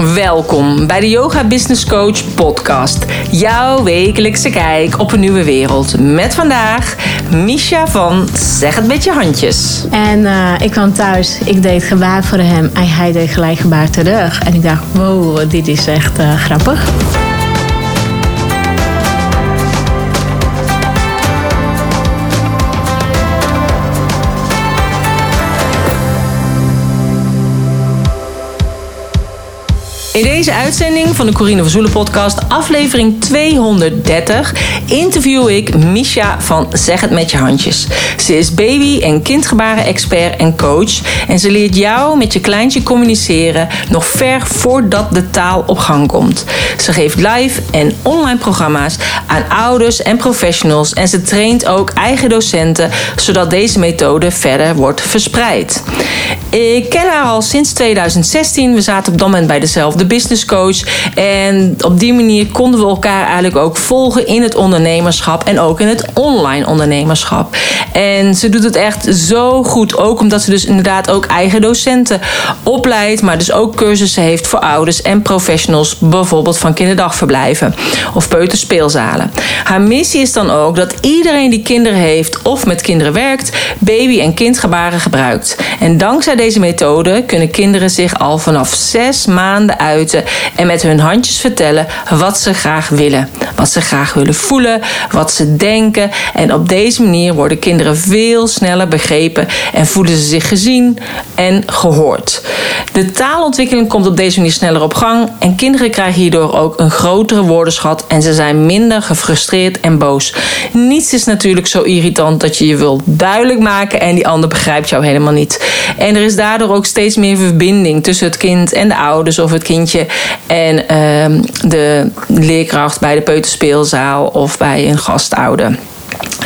Welkom bij de Yoga Business Coach podcast. Jouw wekelijkse kijk op een nieuwe wereld. Met vandaag Misha van Zeg het met je handjes. En uh, ik kwam thuis, ik deed gebaar voor hem en hij deed gelijk gebaar terug. En ik dacht, wow, dit is echt uh, grappig. Deze uitzending van de Corine van Zoelen podcast, aflevering 230, interview ik Misha van Zeg het met je handjes. Ze is baby- en kindgebaren-expert en coach. En ze leert jou met je kleintje communiceren nog ver voordat de taal op gang komt. Ze geeft live en online programma's aan ouders en professionals. En ze traint ook eigen docenten, zodat deze methode verder wordt verspreid. Ik ken haar al sinds 2016. We zaten op dat moment bij dezelfde business coach. En op die manier konden we elkaar eigenlijk ook volgen in het ondernemerschap en ook in het online ondernemerschap. En ze doet het echt zo goed, ook omdat ze dus inderdaad ook eigen docenten opleidt, maar dus ook cursussen heeft voor ouders en professionals, bijvoorbeeld van kinderdagverblijven of peuterspeelzalen. Haar missie is dan ook dat iedereen die kinderen heeft of met kinderen werkt, baby- en kindgebaren gebruikt. En dankzij deze methode kunnen kinderen zich al vanaf zes maanden uiten en met hun handjes vertellen wat ze graag willen. Wat ze graag willen voelen, wat ze denken. En op deze manier worden kinderen veel sneller begrepen en voelen ze zich gezien en gehoord. De taalontwikkeling komt op deze manier sneller op gang en kinderen krijgen hierdoor ook een grotere woordenschat en ze zijn minder gefrustreerd en boos. Niets is natuurlijk zo irritant dat je je wil duidelijk maken en die ander begrijpt jou helemaal niet. En er is daardoor ook steeds meer verbinding tussen het kind en de ouders of het kindje en uh, de leerkracht bij de peuterspeelzaal of bij een gastouder.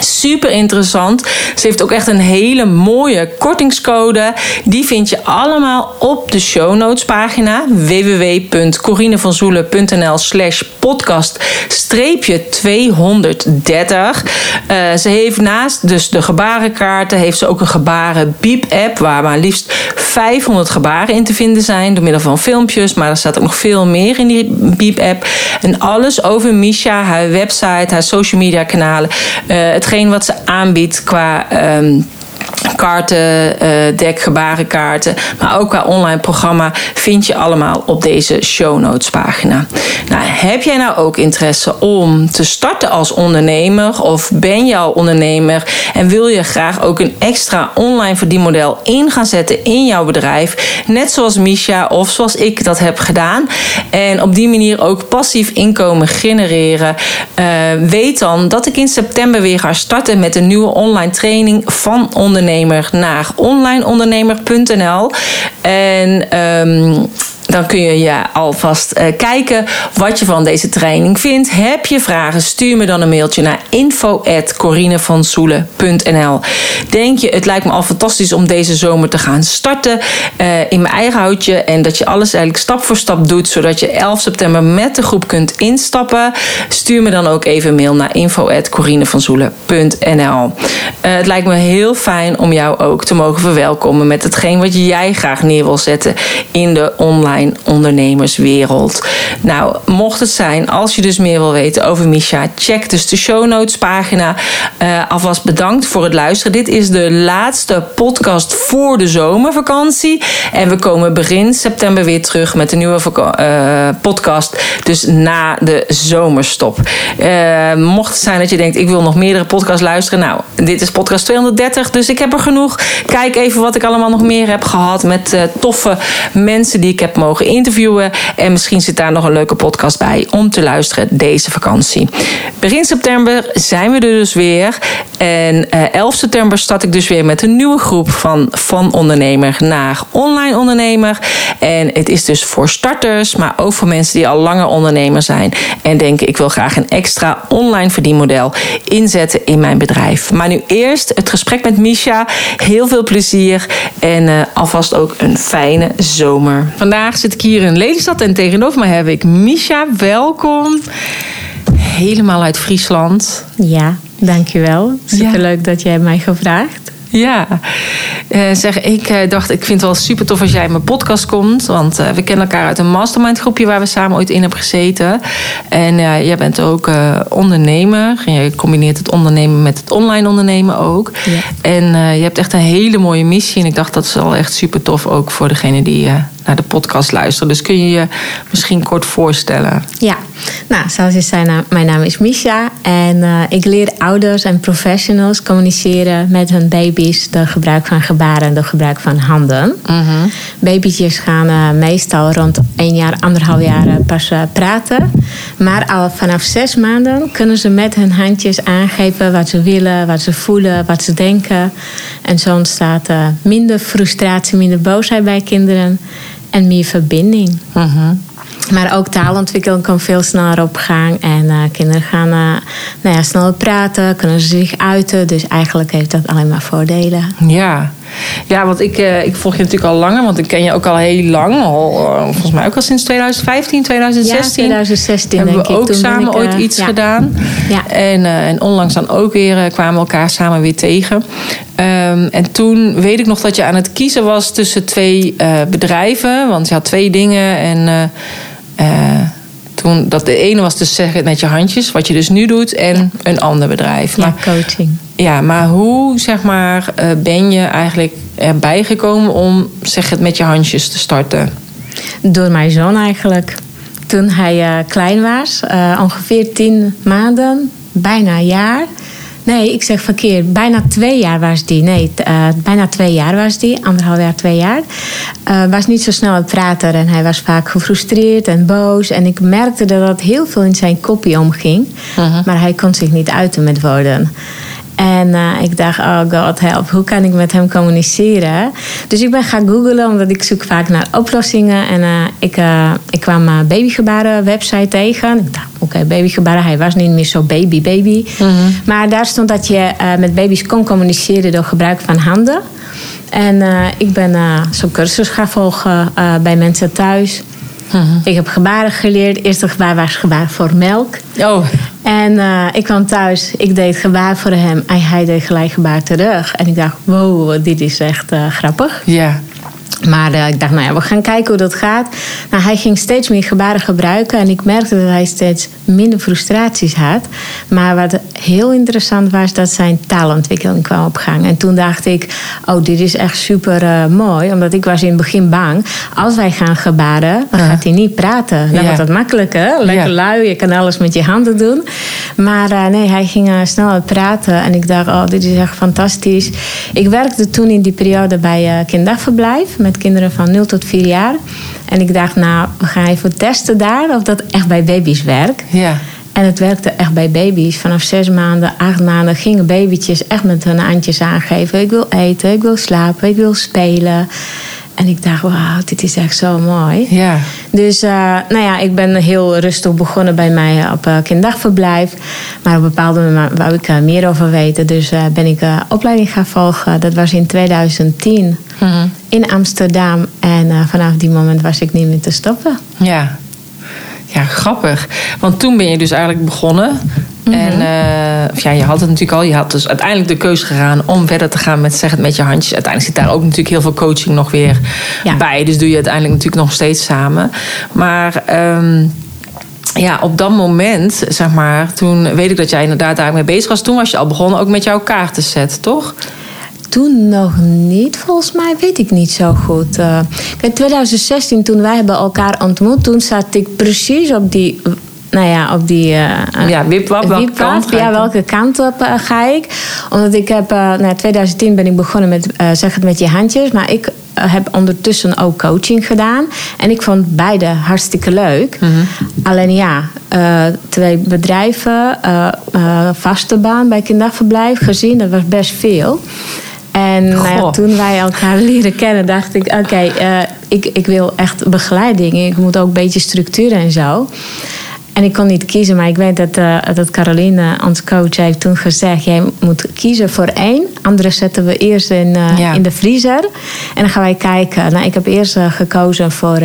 Super interessant. Ze heeft ook echt een hele mooie kortingscode. Die vind je allemaal op de show notes pagina www.corinevanzoelen.nl slash podcast 230. Uh, ze heeft naast dus de gebarenkaarten heeft ze ook een gebaren beep app waar maar liefst 500 gebaren in te vinden zijn door middel van filmpjes, maar er staat ook nog veel meer in die beep app en alles over Misha, haar website, haar social media kanalen, uh, hetgeen wat ze aanbiedt qua um, kaarten, uh, dek, gebarenkaarten, maar ook qua online programma vind je allemaal op deze show notes pagina. Nou, heb jij nou ook interesse om te starten als ondernemer? Of ben je al ondernemer en wil je graag ook een extra online verdienmodel in gaan zetten in jouw bedrijf, net zoals Misha of zoals ik dat heb gedaan. En op die manier ook passief inkomen genereren, uh, weet dan dat ik in september weer ga starten met een nieuwe online training van ondernemers naar onlineondernemer.nl. En um, dan kun je ja, alvast uh, kijken wat je van deze training vindt. Heb je vragen, stuur me dan een mailtje naar info.corinevansoelen.nl Denk je, het lijkt me al fantastisch om deze zomer te gaan starten uh, in mijn eigen houtje. En dat je alles eigenlijk stap voor stap doet, zodat je 11 september met de groep kunt instappen. Stuur me dan ook even een mail naar info.corinevansoelen.nl uh, Het lijkt me heel fijn om jou ook te mogen verwelkomen met hetgeen wat jij graag neer wil zetten in de online ondernemerswereld. Nou, mocht het zijn, als je dus meer wil weten over Misha, check dus de show notes pagina. Uh, alvast bedankt voor het luisteren. Dit is de laatste podcast voor de zomervakantie. En we komen begin september weer terug met een nieuwe uh, podcast. Dus na de zomerstop. Uh, mocht het zijn dat je denkt, ik wil nog meerdere podcasts luisteren. Nou, dit is podcast 230, dus ik heb er genoeg. Kijk even wat ik allemaal nog meer heb gehad met toffe mensen die ik heb mogen interviewen. En misschien zit daar nog een leuke podcast bij om te luisteren deze vakantie. Begin september zijn we er dus weer. En 11 eh, september start ik dus weer met een nieuwe groep van van ondernemer naar online ondernemer. En het is dus voor starters, maar ook voor mensen die al langer ondernemer zijn. En denken ik wil graag een extra online verdienmodel inzetten in mijn bedrijf. Maar nu eerst het gesprek met Misha. Heel veel plezier en uh, alvast ook een fijne zomer. Vandaag zit ik hier in Lelystad en tegenover mij heb ik Misha. Welkom. Helemaal uit Friesland. Ja, dankjewel. Superleuk ja. dat jij mij gevraagd. Ja, uh, zeg, ik uh, dacht, ik vind het wel super tof als jij in mijn podcast komt. Want uh, we kennen elkaar uit een mastermind groepje waar we samen ooit in hebben gezeten. En jij bent ook ondernemer. En je combineert het ondernemen met het online ondernemen ook. Ja. En je hebt echt een hele mooie missie. En ik dacht, dat is wel echt super tof ook voor degene die naar de podcast luisteren. Dus kun je je misschien kort voorstellen? Ja, nou, zoals je zei, nou, mijn naam is Misha. En uh, ik leer ouders en professionals communiceren met hun baby's door gebruik van gebaren en door gebruik van handen. Mm Babytjes gaan uh, meestal rond één jaar, anderhalf jaar uh, pas praten. Maar al vanaf zes maanden kunnen ze met hun handjes aangeven wat ze willen, wat ze voelen, wat ze denken. En zo ontstaat minder frustratie, minder boosheid bij kinderen en meer verbinding. Mhm. Maar ook taalontwikkeling kan veel sneller op gang. En uh, kinderen gaan uh, nou ja, sneller praten, kunnen ze zich uiten. Dus eigenlijk heeft dat alleen maar voordelen. Ja, ja want ik, uh, ik volg je natuurlijk al langer. Want ik ken je ook al heel lang. Al, volgens mij ook al sinds 2015, 2016. Ja, 2016 Hebben we ook samen ik, ooit iets ja. gedaan. Ja. En, en onlangs dan ook weer kwamen we elkaar samen weer tegen. Um, en toen weet ik nog dat je aan het kiezen was tussen twee bedrijven. Want je had twee dingen en... Toen, dat de ene was dus zeggen met je handjes, wat je dus nu doet, en een ander bedrijf. Maar, ja, coaching. Ja, maar hoe zeg maar, uh, ben je eigenlijk erbij gekomen om zeg het met je handjes te starten? Door mijn zoon eigenlijk. Toen hij uh, klein was, ongeveer tien maanden, bijna een jaar Nee, ik zeg verkeerd. Bijna twee jaar was die. Nee, uh, bijna twee jaar was die. Anderhalf jaar, twee jaar. Uh, was niet zo snel een prater. En hij was vaak gefrustreerd en boos. En ik merkte dat dat heel veel in zijn kopje omging. Uh -huh. Maar hij kon zich niet uiten met woorden. En uh, ik dacht, oh god help, hoe kan ik met hem communiceren? Dus ik ben gaan googlen, omdat ik zoek vaak naar oplossingen. En uh, ik, uh, ik kwam een babygebaren website tegen. Ik dacht, oké, okay, babygebaren, hij was niet meer zo baby baby. -hmm. Maar daar stond dat je met baby's kon communiceren door gebruik van handen. En ik ben zo'n cursus gaan volgen bij mensen thuis. Mm-hmm. Ik heb gebaren geleerd. Eerste gebaar was gebaar voor melk. Oh. En uh, ik kwam thuis, ik deed gebaar voor hem en hij deed gelijk gebaar terug. En ik dacht, wow, dit is echt uh, grappig. Ja. Maar uh, ik dacht, nou ja, we gaan kijken hoe dat gaat. Nou, hij ging steeds meer gebaren gebruiken. En ik merkte dat hij steeds minder frustraties had. Maar wat heel interessant was, dat zijn taalontwikkeling kwam op gang. En toen dacht ik, oh, dit is echt super uh, mooi. Omdat ik was in het begin bang. Als wij gaan gebaren, dan gaat hij niet praten. Dan ja. wordt het makkelijker. Lekker ja. lui, je kan alles met je handen doen. Maar uh, nee, hij ging snel praten. En ik dacht, oh, dit is echt fantastisch. Ik werkte toen in die periode bij kinderdagverblijf met kinderen van 0 tot 4 jaar. En ik dacht, nou, we gaan even testen daar of dat echt bij baby's werkt. Ja. En het werkte echt bij baby's. Vanaf zes maanden, acht maanden gingen babytjes echt met hun handjes aangeven. Ik wil eten, ik wil slapen, ik wil spelen. En ik dacht, wauw, dit is echt zo mooi. Ja. Dus uh, nou ja, ik ben heel rustig begonnen bij mij op uh, kinderdagverblijf. Maar op bepaalde moment wou ik uh, meer over weten. Dus ben ik opleiding gaan volgen. Dat was in 2010 mm-hmm. In Amsterdam. En vanaf die moment was ik niet meer te stoppen. Ja. Ja, grappig. Want toen ben je dus eigenlijk begonnen Mm-hmm. En uh, ja, je had het natuurlijk al. Je had dus uiteindelijk de keuze gedaan om verder te gaan met zeg het met je handjes. Uiteindelijk zit daar ook natuurlijk heel veel coaching nog weer ja. bij. Dus doe je uiteindelijk natuurlijk nog steeds samen. Maar um, ja, op dat moment, zeg maar, toen weet ik dat jij inderdaad daarmee bezig was. Toen was je al begonnen ook met jouw kaartenset, toch? Toen nog niet, volgens mij, weet ik niet zo goed. Uh, in 2016, toen wij hebben elkaar ontmoet, toen zat ik precies op die nou ja, op die... Uh, ja, wipwap, welke kant Ja, welke kant op uh, ga ik? Omdat ik heb... Uh, nou, 2010 ben ik begonnen met zeg het met je handjes. Maar ik heb ondertussen ook coaching gedaan. En ik vond beide hartstikke leuk. Mm -hmm. Alleen ja, twee bedrijven, vaste baan bij kinderdagverblijf gezien. Dat was best veel. En nou ja, toen wij elkaar leren kennen, dacht ik: oké, okay, uh, ik, ik wil echt begeleiding. Ik moet ook een beetje structuur en zo. En ik kon niet kiezen, maar ik weet dat, uh, dat Caroline, ons coach, heeft toen gezegd: jij moet kiezen voor één. Andere zetten we eerst in, uh, ja. in de vriezer. En dan gaan wij kijken. Nou, ik heb eerst uh, gekozen voor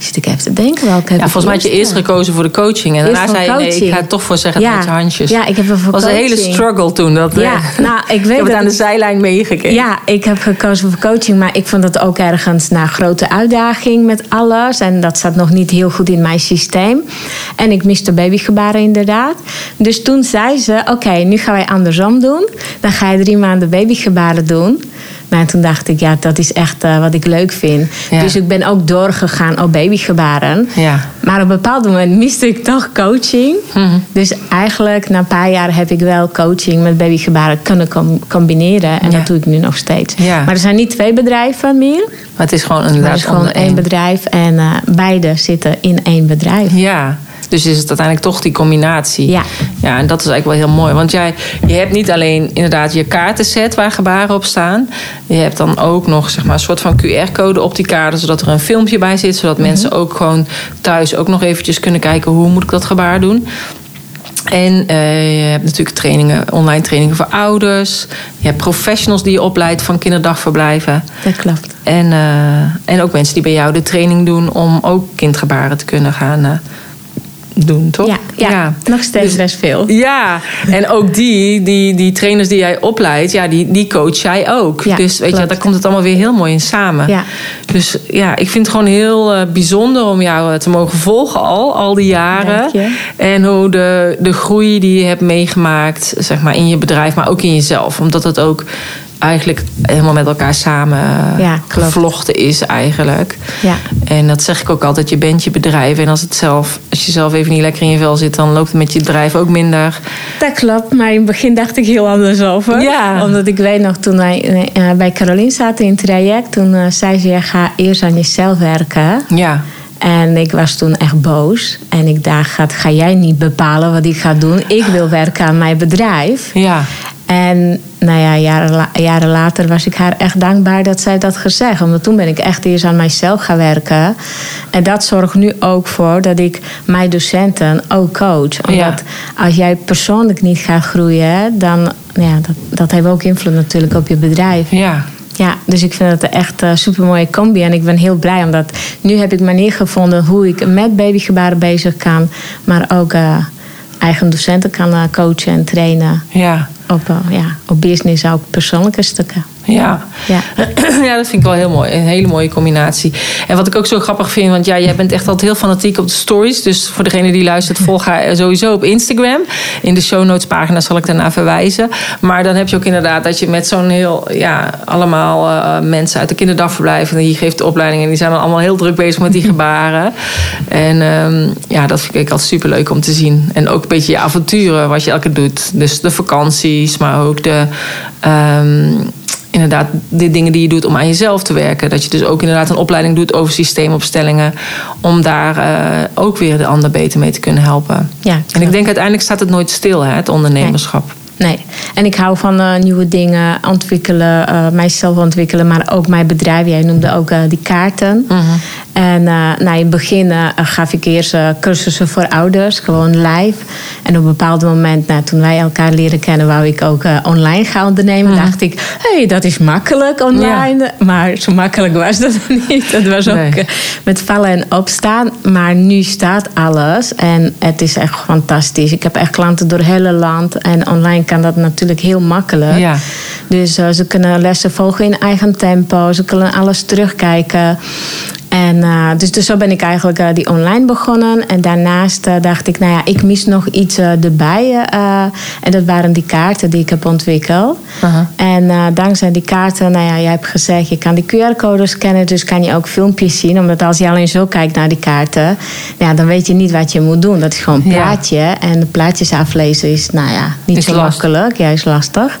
Zit ik even te denken welke Ja, volgens mij had je eerst gekozen voor de coaching. En Eerst daarna voor zei je, nee, ik ga toch voor zeggen Ja. met je handjes. Ja, ik heb ervoor was een hele struggle toen. Dat, Ja, eh, nou, ik weet ik heb het aan de zijlijn meegekeken. Ja, ik heb gekozen voor coaching, maar ik vond dat ook ergens een grote uitdaging met alles. En dat zat nog niet heel goed in mijn systeem. En ik miste babygebaren inderdaad. Dus toen zei ze, oké, nu gaan wij andersom doen. Dan ga je drie maanden babygebaren doen. Maar toen dacht ik, ja, dat is echt eh, wat ik leuk vind. Ja. Dus ik ben ook doorgegaan op babygebaren. Ja. Maar op een bepaald moment miste ik toch coaching. Dus eigenlijk na een paar jaar heb ik wel coaching met babygebaren kunnen com- combineren. En Ja. dat doe ik nu nog steeds. Ja. Maar er zijn niet twee bedrijven meer. Maar het is gewoon Maar inderdaad het is gewoon één bedrijf. En eh, beide zitten in één bedrijf. Ja, dus is het uiteindelijk toch die combinatie. Ja. Ja, en dat is eigenlijk wel heel mooi. Want jij, je hebt niet alleen inderdaad je kaartenset waar gebaren op staan. Je hebt dan ook nog zeg maar, een soort van QR-code op die kaarten. Zodat er een filmpje bij zit. Zodat Mhm. mensen ook gewoon thuis ook nog eventjes kunnen kijken... hoe moet ik dat gebaar doen. En eh, je hebt natuurlijk trainingen, online trainingen voor ouders. Je hebt professionals die je opleidt van kinderdagverblijven. Dat klopt. En, eh, en ook mensen die bij jou de training doen om ook kindgebaren te kunnen gaan eh, doen, toch? Ja, ja, nog steeds Dus- best veel. Ja, en ook die, die, die trainers die jij opleidt, ja, die, die coach jij ook. Ja, dus weet je, daar komt het allemaal weer heel mooi in samen. Ja. Dus ja, ik vind het gewoon heel eh, bijzonder om jou eh, te mogen volgen al, al die jaren. En hoe de, de groei die je hebt meegemaakt, zeg maar, in je bedrijf, maar ook in jezelf. Omdat het ook eigenlijk helemaal met elkaar samen eh, Ja, gevlochten is eigenlijk. Ja. En dat zeg ik ook altijd, je bent je bedrijf. En als, het zelf, als je zelf even niet lekker in je vel zit, dan loopt het met je bedrijf ook minder. Dat klopt, maar in het begin dacht ik heel anders over. Ja. Omdat ik weet nog, toen wij eh, bij Caroline zaten in het traject... toen eh, zei ze, ja, ga eerst aan jezelf werken. Ja, En ik was toen echt boos. En ik dacht, ga, ga jij niet bepalen wat ik ga doen? Ik wil werken aan mijn bedrijf. ja, En nou ja, jaren, la- jaren later was ik haar echt dankbaar dat zij dat gezegd. Omdat toen ben ik echt eerst aan mijzelf gaan werken. En dat zorgt nu ook voor dat ik mijn docenten ook coach. Omdat Ja. als jij persoonlijk niet gaat groeien, dan nou ja, dat, dat heeft ook invloed natuurlijk op je bedrijf. ja. Ja, dus ik vind het echt een super mooie combi. En ik ben heel blij omdat nu heb ik manier gevonden hoe ik met babygebaren bezig kan. Maar ook eh, eigen docenten kan eh, coachen en trainen. ja. Op, eh, ja, op business, ook persoonlijke stukken. Ja. Ja. ja, dat vind ik wel heel mooi. Een hele mooie combinatie. En wat ik ook zo grappig vind, want ja, jij bent echt altijd heel fanatiek op de stories. Dus voor degene die luistert, volg haar sowieso op Instagram. In de show notes pagina zal ik daarna verwijzen. Maar dan heb je ook inderdaad dat je met zo'n heel, ja, allemaal eh, mensen uit de kinderdagverblijf. En die geeft de opleiding en die zijn dan allemaal heel druk bezig met die gebaren. En ehm, ja, dat vind ik altijd superleuk om te zien. En ook een beetje je avonturen, wat je elke keer doet. Dus de vakanties, maar ook de. ehm, inderdaad de dingen die je doet om aan jezelf te werken. Dat je dus ook inderdaad een opleiding doet over systeemopstellingen. Om daar eh, ook weer de ander beter mee te kunnen helpen. Ja, en ik denk uiteindelijk staat het nooit stil, hè, het ondernemerschap. Nee, en ik hou van eh, nieuwe dingen ontwikkelen, eh, mijzelf ontwikkelen, maar ook mijn bedrijf. Jij noemde ook eh, die kaarten. En eh, nou, in het begin gaf ik eerst cursussen voor ouders, gewoon live. En op een bepaald moment, nou, toen wij elkaar leren kennen, wou ik ook online gaan ondernemen. Dacht ik, hé, hey, dat is makkelijk online. Maar zo makkelijk was dat niet. Dat was ook Nee. met vallen en opstaan. Maar nu staat alles en het is echt fantastisch. Ik heb echt klanten door het hele land. En online kan dat natuurlijk heel makkelijk. Ja. Dus eh, ze kunnen lessen volgen in eigen tempo. Ze kunnen alles terugkijken. En eh, dus, dus zo ben ik eigenlijk eh, die online begonnen. En daarnaast eh, dacht ik, nou ja, ik mis nog iets erbij. en dat waren die kaarten die ik heb ontwikkeld. En dankzij die kaarten, nou ja, jij hebt gezegd, je kan die QR-codes scannen, dus kan je ook filmpjes zien. Omdat als je alleen zo kijkt naar die kaarten, nou ja, dan weet je niet wat je moet doen. Dat is gewoon een Ja. plaatje. En de plaatjes aflezen is, nou ja, niet Is zo makkelijk. Ja, is lastig.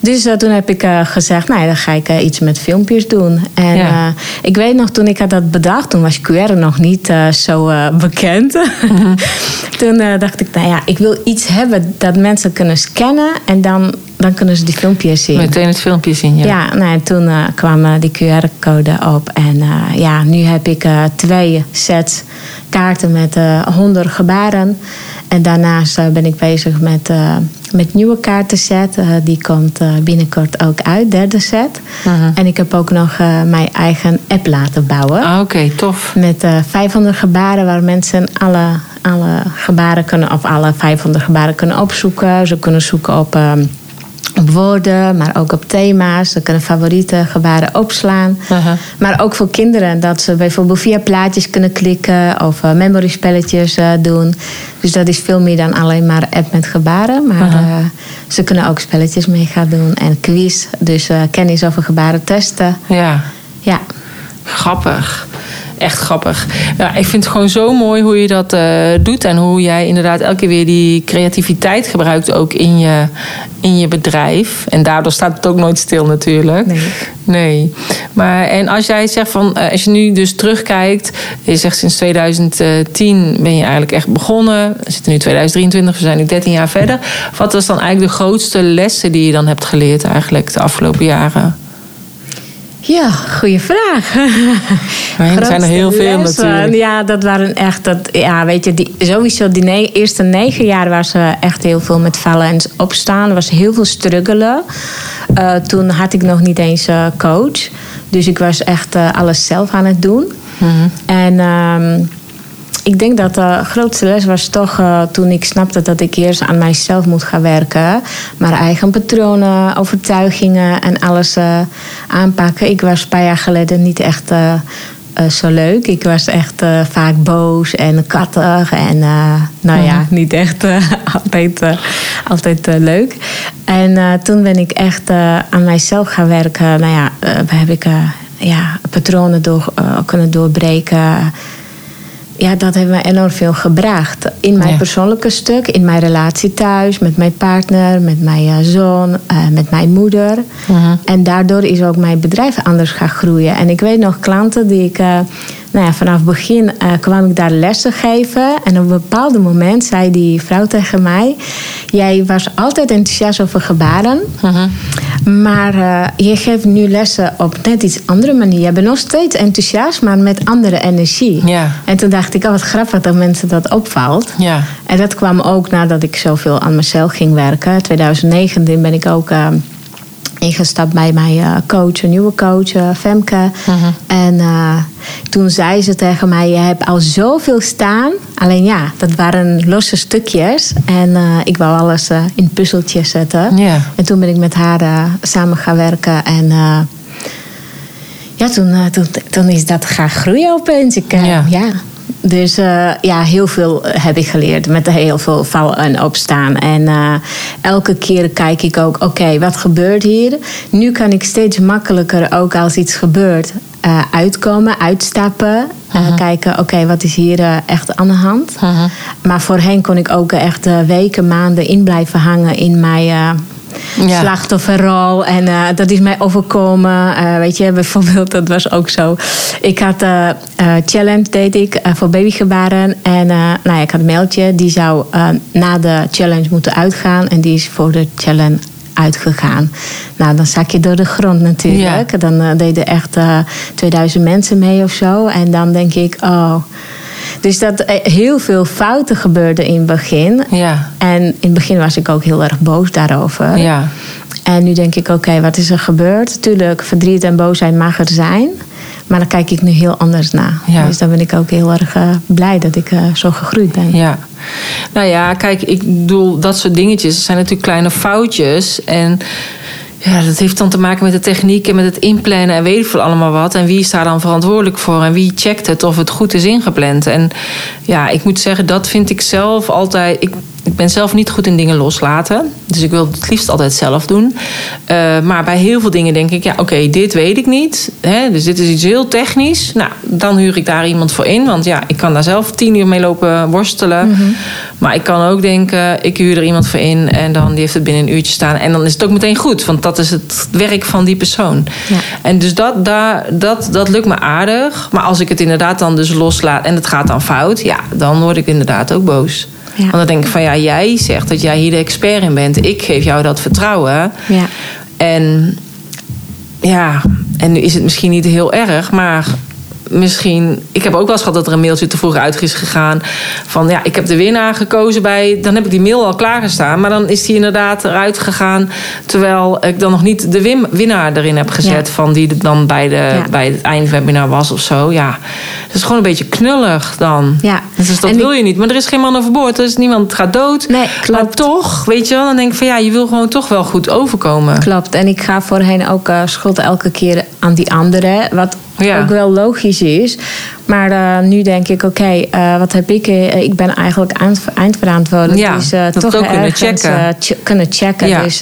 Dus toen heb ik gezegd, nou ja, dan ga ik iets met filmpjes doen. En Ja. ik weet nog, toen ik had dat bedacht, toen was QR nog niet eh, zo eh, bekend. toen eh, dacht ik, nou ja, ik wil iets hebben dat mensen kunnen scannen en dan dan kunnen ze die filmpjes zien. Meteen het filmpje zien, ja. Ja, nou, en toen kwam die QR-code op. En ja, nu heb ik twee sets kaarten met honderd gebaren. En daarnaast ben ik bezig met, met nieuwe kaartenset. die komt binnenkort ook uit, derde set. -huh. En ik heb ook nog mijn eigen app laten bouwen. Ah, oké, okay, tof. Met 500 gebaren waar mensen alle, alle gebaren kunnen... of alle 500 gebaren kunnen opzoeken. Ze kunnen zoeken op op woorden, maar ook op thema's. Ze kunnen favoriete gebaren opslaan. Uh -huh. Maar ook voor kinderen, dat ze bijvoorbeeld via plaatjes kunnen klikken of uh, memory spelletjes uh, doen. Dus dat is veel meer dan alleen maar app met gebaren. Maar -huh. ze kunnen ook spelletjes mee gaan doen en quiz. Dus kennis over gebaren testen. Ja. Ja. Grappig echt grappig. Ja, ik vind het gewoon zo mooi hoe je dat uh, doet. En hoe jij inderdaad elke keer weer die creativiteit gebruikt ook in je, in je bedrijf. En daardoor staat het ook nooit stil natuurlijk. Nee. nee. Maar en als jij zegt van, uh, als je nu dus terugkijkt. Je zegt sinds 2010 ben je eigenlijk echt begonnen. We zitten nu 2023, we zijn nu 13 jaar verder. Wat was dan eigenlijk de grootste lessen die je dan hebt geleerd eigenlijk de afgelopen jaren? Ja, goede vraag. er zijn er heel veel natuurlijk. Ja, dat waren echt... Dat, ja, weet je, die, sowieso die ne eerste negen jaar was er echt heel veel met vallen en opstaan. Er was heel veel struggelen. Uh, toen had ik nog niet eens uh, coach. Dus ik was echt alles zelf aan het doen. Mm -hmm. En... Um, ik denk dat de grootste les was toch uh, toen ik snapte dat ik eerst aan mijzelf moet gaan werken. Maar eigen patronen, overtuigingen en alles uh, aanpakken. Ik was een paar jaar geleden niet echt uh, zo leuk. Ik was echt vaak boos en kattig. En nou ja, niet echt altijd, altijd leuk. En toen ben ik echt aan mijzelf gaan werken. Nou ja, heb ik ja, patronen door, kunnen doorbreken ja, dat heeft me enorm veel gebracht. In mijn ja. persoonlijke stuk, in mijn relatie thuis, met mijn partner, met mijn uh, zoon, uh, met mijn moeder. Uh -huh. En daardoor is ook mijn bedrijf anders gaan groeien. En ik weet nog klanten die ik. Uh, nou ja, vanaf het begin kwam ik daar lessen geven. En op een bepaald moment zei die vrouw tegen mij: Jij was altijd enthousiast over gebaren. -huh. Maar je geeft nu lessen op net iets andere manier. Je bent nog steeds enthousiast, maar met andere energie. Ja. En toen dacht ik, oh wat grappig dat mensen dat opvalt. Ja. En dat kwam ook nadat ik zoveel aan mezelf ging werken. 2019 ben ik ook uh, ingestapt bij mijn uh, coach, een nieuwe coach, uh, Femke. -huh. En toen zei ze tegen mij, je hebt al zoveel staan. Alleen ja, dat waren losse stukjes. En ik wou alles in puzzeltjes zetten. En toen ben ik met haar samen gaan werken en ja, toen, toen, toen, is dat gaan groeien opeens. Ik, ja. Dus uh, ja, heel veel heb ik geleerd. Met heel veel vallen en opstaan. En uh, elke keer kijk ik ook, oké, okay, wat gebeurt hier? Nu kan ik steeds makkelijker, ook als iets gebeurt, uh, uitkomen, uitstappen. -huh. kijken, oké, okay, wat is hier echt aan de hand? -huh. Maar voorheen kon ik ook echt weken, maanden in blijven hangen in mijn ja. slachtofferrol. En uh, dat is mij overkomen. Uh, weet je, bijvoorbeeld, dat was ook zo. Ik had uh, challenge, deed ik, voor babygebaren. En nou ja, ik had een mailtje. Die zou na de challenge moeten uitgaan. En die is voor de challenge uitgegaan. Nou, dan zak je door de grond natuurlijk. Ja. Dan deden echt uh, 2000 mensen mee of zo. En dan denk ik, oh. Dus dat heel veel fouten gebeurden in het begin. Ja. En in het begin was ik ook heel erg boos daarover. Ja. En nu denk ik, oké, okay, wat is er gebeurd? Tuurlijk, verdriet en boosheid mag er zijn. Maar dan kijk ik nu heel anders naar. Ja. Dus dan ben ik ook heel erg uh, blij dat ik uh, zo gegroeid ben. Ja. Nou ja, kijk, ik bedoel, dat soort dingetjes zijn natuurlijk kleine foutjes. En ja, dat heeft dan te maken met de techniek en met het inplannen en weet ik veel allemaal wat. En wie is daar dan verantwoordelijk voor en wie checkt het of het goed is ingepland. En ja, ik moet zeggen, dat vind ik zelf altijd. Ik, ik ben zelf niet goed in dingen loslaten. Dus ik wil het liefst altijd zelf doen. Uh, maar bij heel veel dingen denk ik, ja, oké, okay, dit weet ik niet. Hè, dus dit is iets heel technisch. Nou, dan huur ik daar iemand voor in. Want ja, ik kan daar zelf tien uur mee lopen worstelen. Mm -hmm. Maar ik kan ook denken, ik huur er iemand voor in. En dan die heeft het binnen een uurtje staan. En dan is het ook meteen goed. Want dat is het werk van die persoon. Ja. En dus dat, dat, dat, dat lukt me aardig. Maar als ik het inderdaad dan dus loslaat en het gaat dan fout. Ja, dan word ik inderdaad ook boos. Ja. Want dan denk ik van ja, jij zegt dat jij hier de expert in bent. Ik geef jou dat vertrouwen. Ja. En ja, en nu is het misschien niet heel erg, maar misschien. Ik heb ook wel eens gehad dat er een mailtje te vroeg uit is gegaan. Van ja, ik heb de winnaar gekozen bij. Dan heb ik die mail al klaargestaan. Maar dan is die inderdaad eruit gegaan. Terwijl ik dan nog niet de win- winnaar erin heb gezet. Ja. Van die er dan bij, de, Ja. bij het eindwebinar was of zo. Ja, dat is gewoon een beetje knullig dan. Ja. Dus dat En wil je niet. Maar er is geen man overboord. Er is niemand gaat dood. Nee, Maar klopt. toch, weet je wel, dan denk ik van ja, je wil gewoon toch wel goed overkomen. Klopt. En ik ga voorheen ook eh, schuld elke keer aan die anderen. Wat Ja. ook wel logisch is. Maar eh, nu denk ik, oké, eh, wat heb ik? eh, ik ben eigenlijk eind, eindverantwoordelijk. Ja, dus dat toch ook kunnen checken. ch- kunnen checken. Ja. Dus,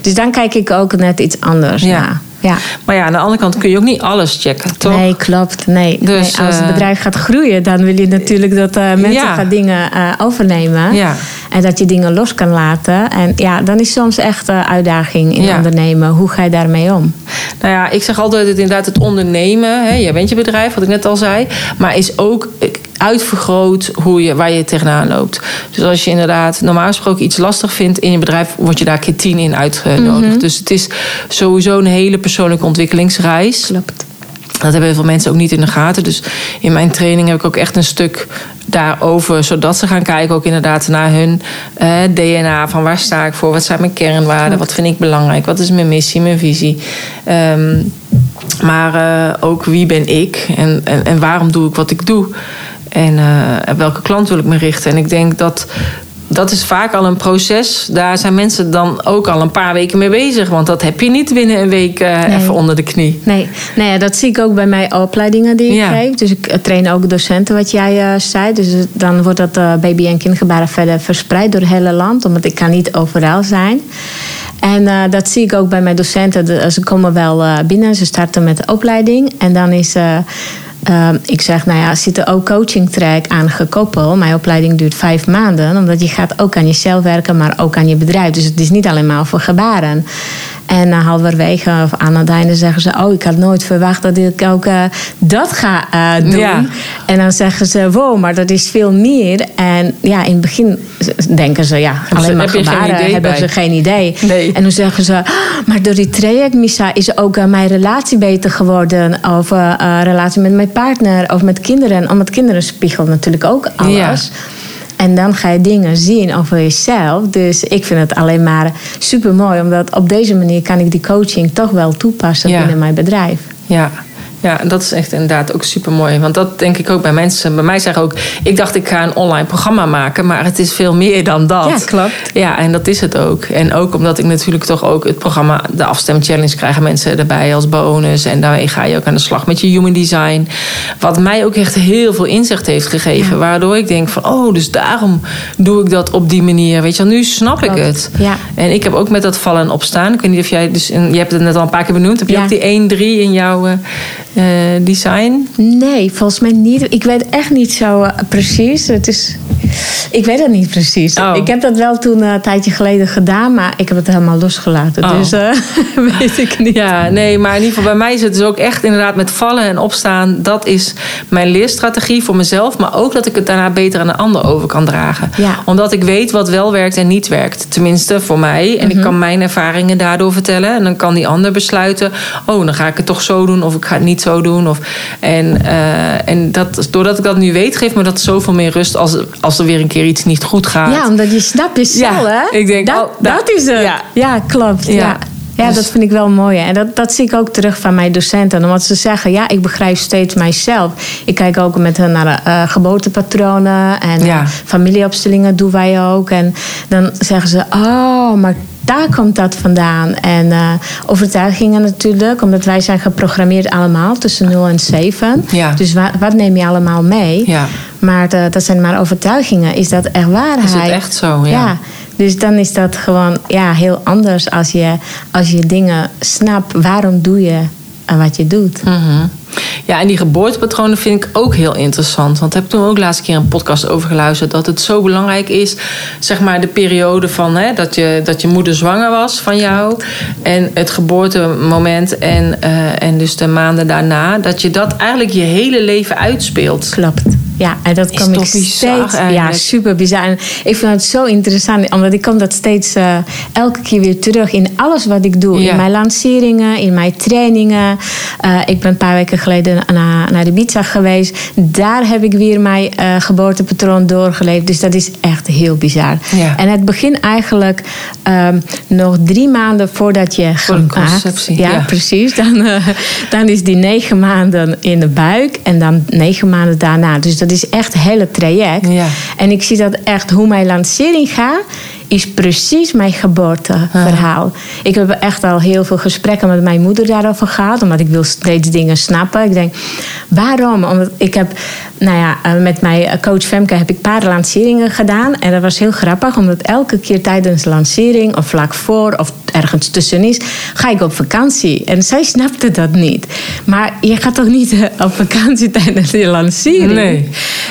dus dan kijk ik ook net iets anders Ja. naar. Ja. Maar ja, aan de andere kant kun je ook niet alles checken, toch? Nee, klopt. Nee. Dus, nee, als het eh, bedrijf gaat groeien, dan wil je natuurlijk dat eh, mensen Ja. gaan dingen eh, overnemen. Ja. En dat je dingen los kan laten. En ja, dan is soms echt een uitdaging in Ja. ondernemen. Hoe ga je daarmee om? Nou ja, ik zeg altijd inderdaad het ondernemen. Hè, jij bent je bedrijf, wat ik net al zei. Maar is ook uitvergroot hoe je, waar je tegenaan loopt. Dus als je inderdaad normaal gesproken iets lastig vindt in je bedrijf... word je daar keer tien in uitgenodigd. Mhm. Dus het is sowieso een hele persoonlijke ontwikkelingsreis. Klopt. Dat hebben heel veel mensen ook niet in de gaten. Dus in mijn training heb ik ook echt een stuk daarover. Zodat ze gaan kijken ook inderdaad naar hun eh, DNA. Van waar sta ik voor? Wat zijn mijn kernwaarden? Wat vind ik belangrijk? Wat is mijn missie, mijn visie? Ehm, maar eh, ook wie ben ik? En, en, en waarom doe ik wat ik doe? En op welke klant wil ik me richten? En ik denk dat... Dat is vaak al een proces. Daar zijn mensen dan ook al een paar weken mee bezig. Want dat heb je niet binnen een week eh, Nee. even onder de knie. Nee, nee, ja, dat zie ik ook bij mijn opleidingen die ik Ja. geef. Dus ik eh, train ook docenten, wat jij zei. Dus dan wordt dat baby- en kindgebaren verder verspreid door het hele land. Omdat ik kan niet overal zijn. En dat zie ik ook bij mijn docenten. Ze komen wel binnen, ze starten met de opleiding. En dan is... eh, eh, ik zeg, nou ja, zit er ook coaching track aan gekoppeld. Mijn opleiding duurt vijf maanden. Omdat je gaat ook aan jezelf werken, maar ook aan je bedrijf. Dus het is niet alleen maar voor gebaren. En uh, halverwege of aan het einde zeggen ze... oh, ik had nooit verwacht dat ik ook uh, dat ga uh, doen. Ja. En dan zeggen ze, wow, maar dat is veel meer. En ja, in het begin denken ze, ja, alleen maar heb gebaren hebben bij. ze geen idee. Nee. En dan zeggen ze, "Ah, maar door die traject, Misa, is ook uh, mijn relatie beter geworden. Of relatie met mijn partner, of met kinderen. Omdat kinderen spiegelen natuurlijk ook alles. Ja. En dan ga je dingen zien over jezelf. Dus ik vind het alleen maar super mooi. Omdat op deze manier kan ik die coaching toch wel toepassen Ja. binnen mijn bedrijf. Ja. Ja, en dat is echt inderdaad ook super mooi. Want dat denk ik ook bij mensen. Bij mij zeggen ook, ik dacht ik ga een online programma maken, maar het is veel meer dan dat. Ja, klopt. Ja, en dat is het ook. En ook omdat ik natuurlijk toch ook het programma, de afstem challenge, krijgen mensen erbij als bonus. En daarmee ga je ook aan de slag met je human design. Wat mij ook echt heel veel inzicht heeft gegeven. Ja. Waardoor ik denk van, oh, dus daarom doe ik dat op die manier. Weet je wel, nu snap ik het. Ja. En ik heb ook met dat vallen en opstaan. Ik weet niet of jij, dus, je hebt het net al een paar keer benoemd. Heb je Ja. ook die 1-3 in jouw eh, design? Nee, volgens mij niet. Ik weet echt niet zo eh, precies. Het is, ik weet het niet precies. Oh. Ik heb dat wel toen eh, een tijdje geleden gedaan, maar ik heb het helemaal losgelaten. Oh. Dus weet ik niet. Ja, nee, maar in ieder geval bij mij is het dus ook echt inderdaad met vallen en opstaan. Dat is mijn leerstrategie voor mezelf. Maar ook dat ik het daarna beter aan de ander over kan dragen. Ja. Omdat ik weet wat wel werkt en niet werkt. Tenminste voor mij. En ik kan mijn ervaringen daardoor vertellen. En dan kan die ander besluiten. Oh, dan ga ik het toch zo doen. Of ik ga het niet zo doen. Of, en eh, en dat, doordat ik dat nu weet, geeft me dat zoveel meer rust. Als, als er weer een keer iets niet goed gaat. Ja, omdat je snapt jezelf, Ja, hè? ik denk, dat, oh, dat is het. ja. Ja, klopt. Ja. Ja. Dus- dat vind ik wel mooi. En dat, dat zie ik ook terug van mijn docenten. Omdat ze zeggen, ja, ik begrijp steeds mijzelf. Ik kijk ook met hen naar uh, geboortepatronen. En Ja. uh, familieopstellingen doen wij ook. En dan zeggen ze, oh, maar daar komt dat vandaan. En uh, overtuigingen natuurlijk. Omdat wij zijn geprogrammeerd allemaal tussen 0 en 7. Ja. Dus wat, wat neem je allemaal mee? Ja. Maar dat zijn maar overtuigingen. Is dat echt waarheid? Is het echt zo? Ja. ja. Dus dan is dat gewoon ja, heel anders als je, als je dingen snapt. Waarom doe je wat je doet? Mm -hmm. Ja, en die geboortepatronen vind ik ook heel interessant. Want ik heb toen ook laatste keer een podcast over geluisterd. Dat het zo belangrijk is, zeg maar, de periode van hè, dat, je, dat je moeder zwanger was van jou. En het geboortemoment en, uh, en dus de maanden daarna. Dat je dat eigenlijk je hele leven uitspeelt. Klopt. Ja, en dat Is kom ik bizar steeds. Ja, super bizar. En ik vind het zo interessant, omdat ik kom dat steeds eh, elke keer weer terug in alles wat ik doe. Ja. In mijn lanceringen, in mijn trainingen. Eh, ik ben een paar weken geleden naar, naar Ibiza geweest. Daar heb ik weer mijn eh, geboortepatroon doorgeleefd. Dus dat is echt heel bizar. Ja. En het begint eigenlijk ehm, nog drie maanden voordat je Voor Ja, ja. precies. Dan, dan is die negen maanden in de buik en dan negen maanden daarna. Dus dat is echt het hele traject. Ja. En ik zie dat echt hoe mijn lancering gaat, is precies mijn geboorteverhaal. Ik heb echt al heel veel gesprekken met mijn moeder daarover gehad, omdat ik wil steeds dingen snappen. Ik denk, waarom? Omdat ik heb, nou ja, eh, met mijn coach Femke heb ik een paar lanceringen gedaan. En dat was heel grappig, omdat elke keer tijdens de lancering, of vlak voor, of ergens tussenin, ga ik op vakantie. En zij snapte dat niet. Maar je gaat toch niet eh, op vakantie tijdens je lancering? Nee.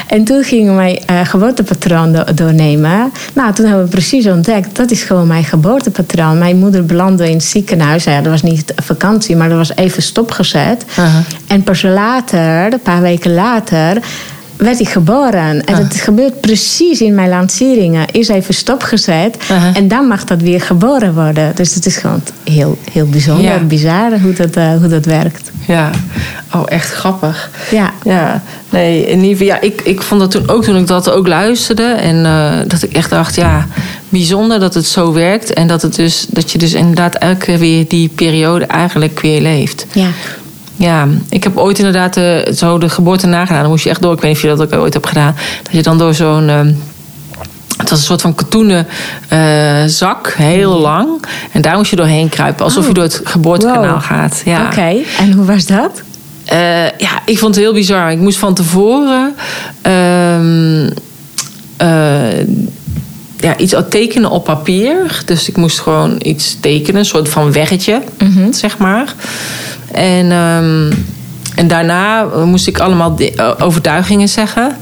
En toen gingen mijn eh, geboortepatroon do- doornemen. Nou, toen hebben we precies ontdekt, dat is gewoon mijn geboortepatroon. Mijn moeder belandde in het ziekenhuis. Ja, dat was niet vakantie, maar dat was even stopgezet. En pas later, een paar weken later, werd ik geboren. En het gebeurt precies in mijn lanceringen. Is even stopgezet. En dan mag dat weer geboren worden. Dus het is gewoon heel, heel bijzonder, Ja. bizar hoe dat, eh, hoe dat werkt. Ja, oh, echt grappig. Ja. Ja, nee, in ieder geval, ja, ik, ik vond dat toen ook toen ik dat ook luisterde. En eh, dat ik echt dacht, ja, bijzonder dat het zo werkt. En dat, het dus, dat je dus inderdaad elke keer weer die periode eigenlijk weer leeft. Ja. Ja, ik heb ooit inderdaad eh, zo de geboorte nagedaan. Dan moest je echt door, ik weet niet of je dat ook ooit hebt gedaan. Dat je dan door zo'n... ehm, het was een soort van katoenen eh, zak, heel lang. En daar moest je doorheen kruipen, alsof Oh. je door het geboortekanaal Wow. gaat. Ja. Oké, en hoe was dat? Eh, ja, ik vond het heel bizar. Ik moest van tevoren ehm, eh, ja, iets tekenen op papier. Dus ik moest gewoon iets tekenen, een soort van weggetje, zeg maar. En, ehm, en daarna moest ik allemaal eh, overtuigingen zeggen.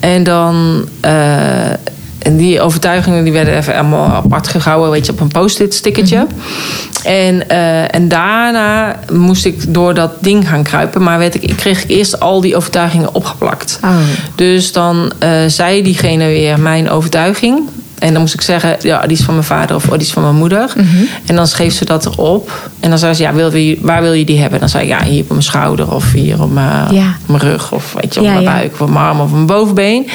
En dan. eh, en die overtuigingen die werden even allemaal apart gehouden, weet je, op een post-it stickertje. En, eh, en daarna moest ik door dat ding gaan kruipen. Maar werd ik, ik kreeg eerst al die overtuigingen opgeplakt. Oh. Dus dan eh, zei diegene weer mijn overtuiging. En dan moest ik zeggen, ja, die is van mijn vader of oh, die is van mijn moeder. Mhm. En dan schreef ze dat erop. En dan zei ze, ja, wil je, waar wil je die hebben? Dan zei ik, ja, hier op mijn schouder of hier op mijn, Ja. op mijn rug. Of weet je, op Ja, mijn buik of op mijn arm of op mijn bovenbeen.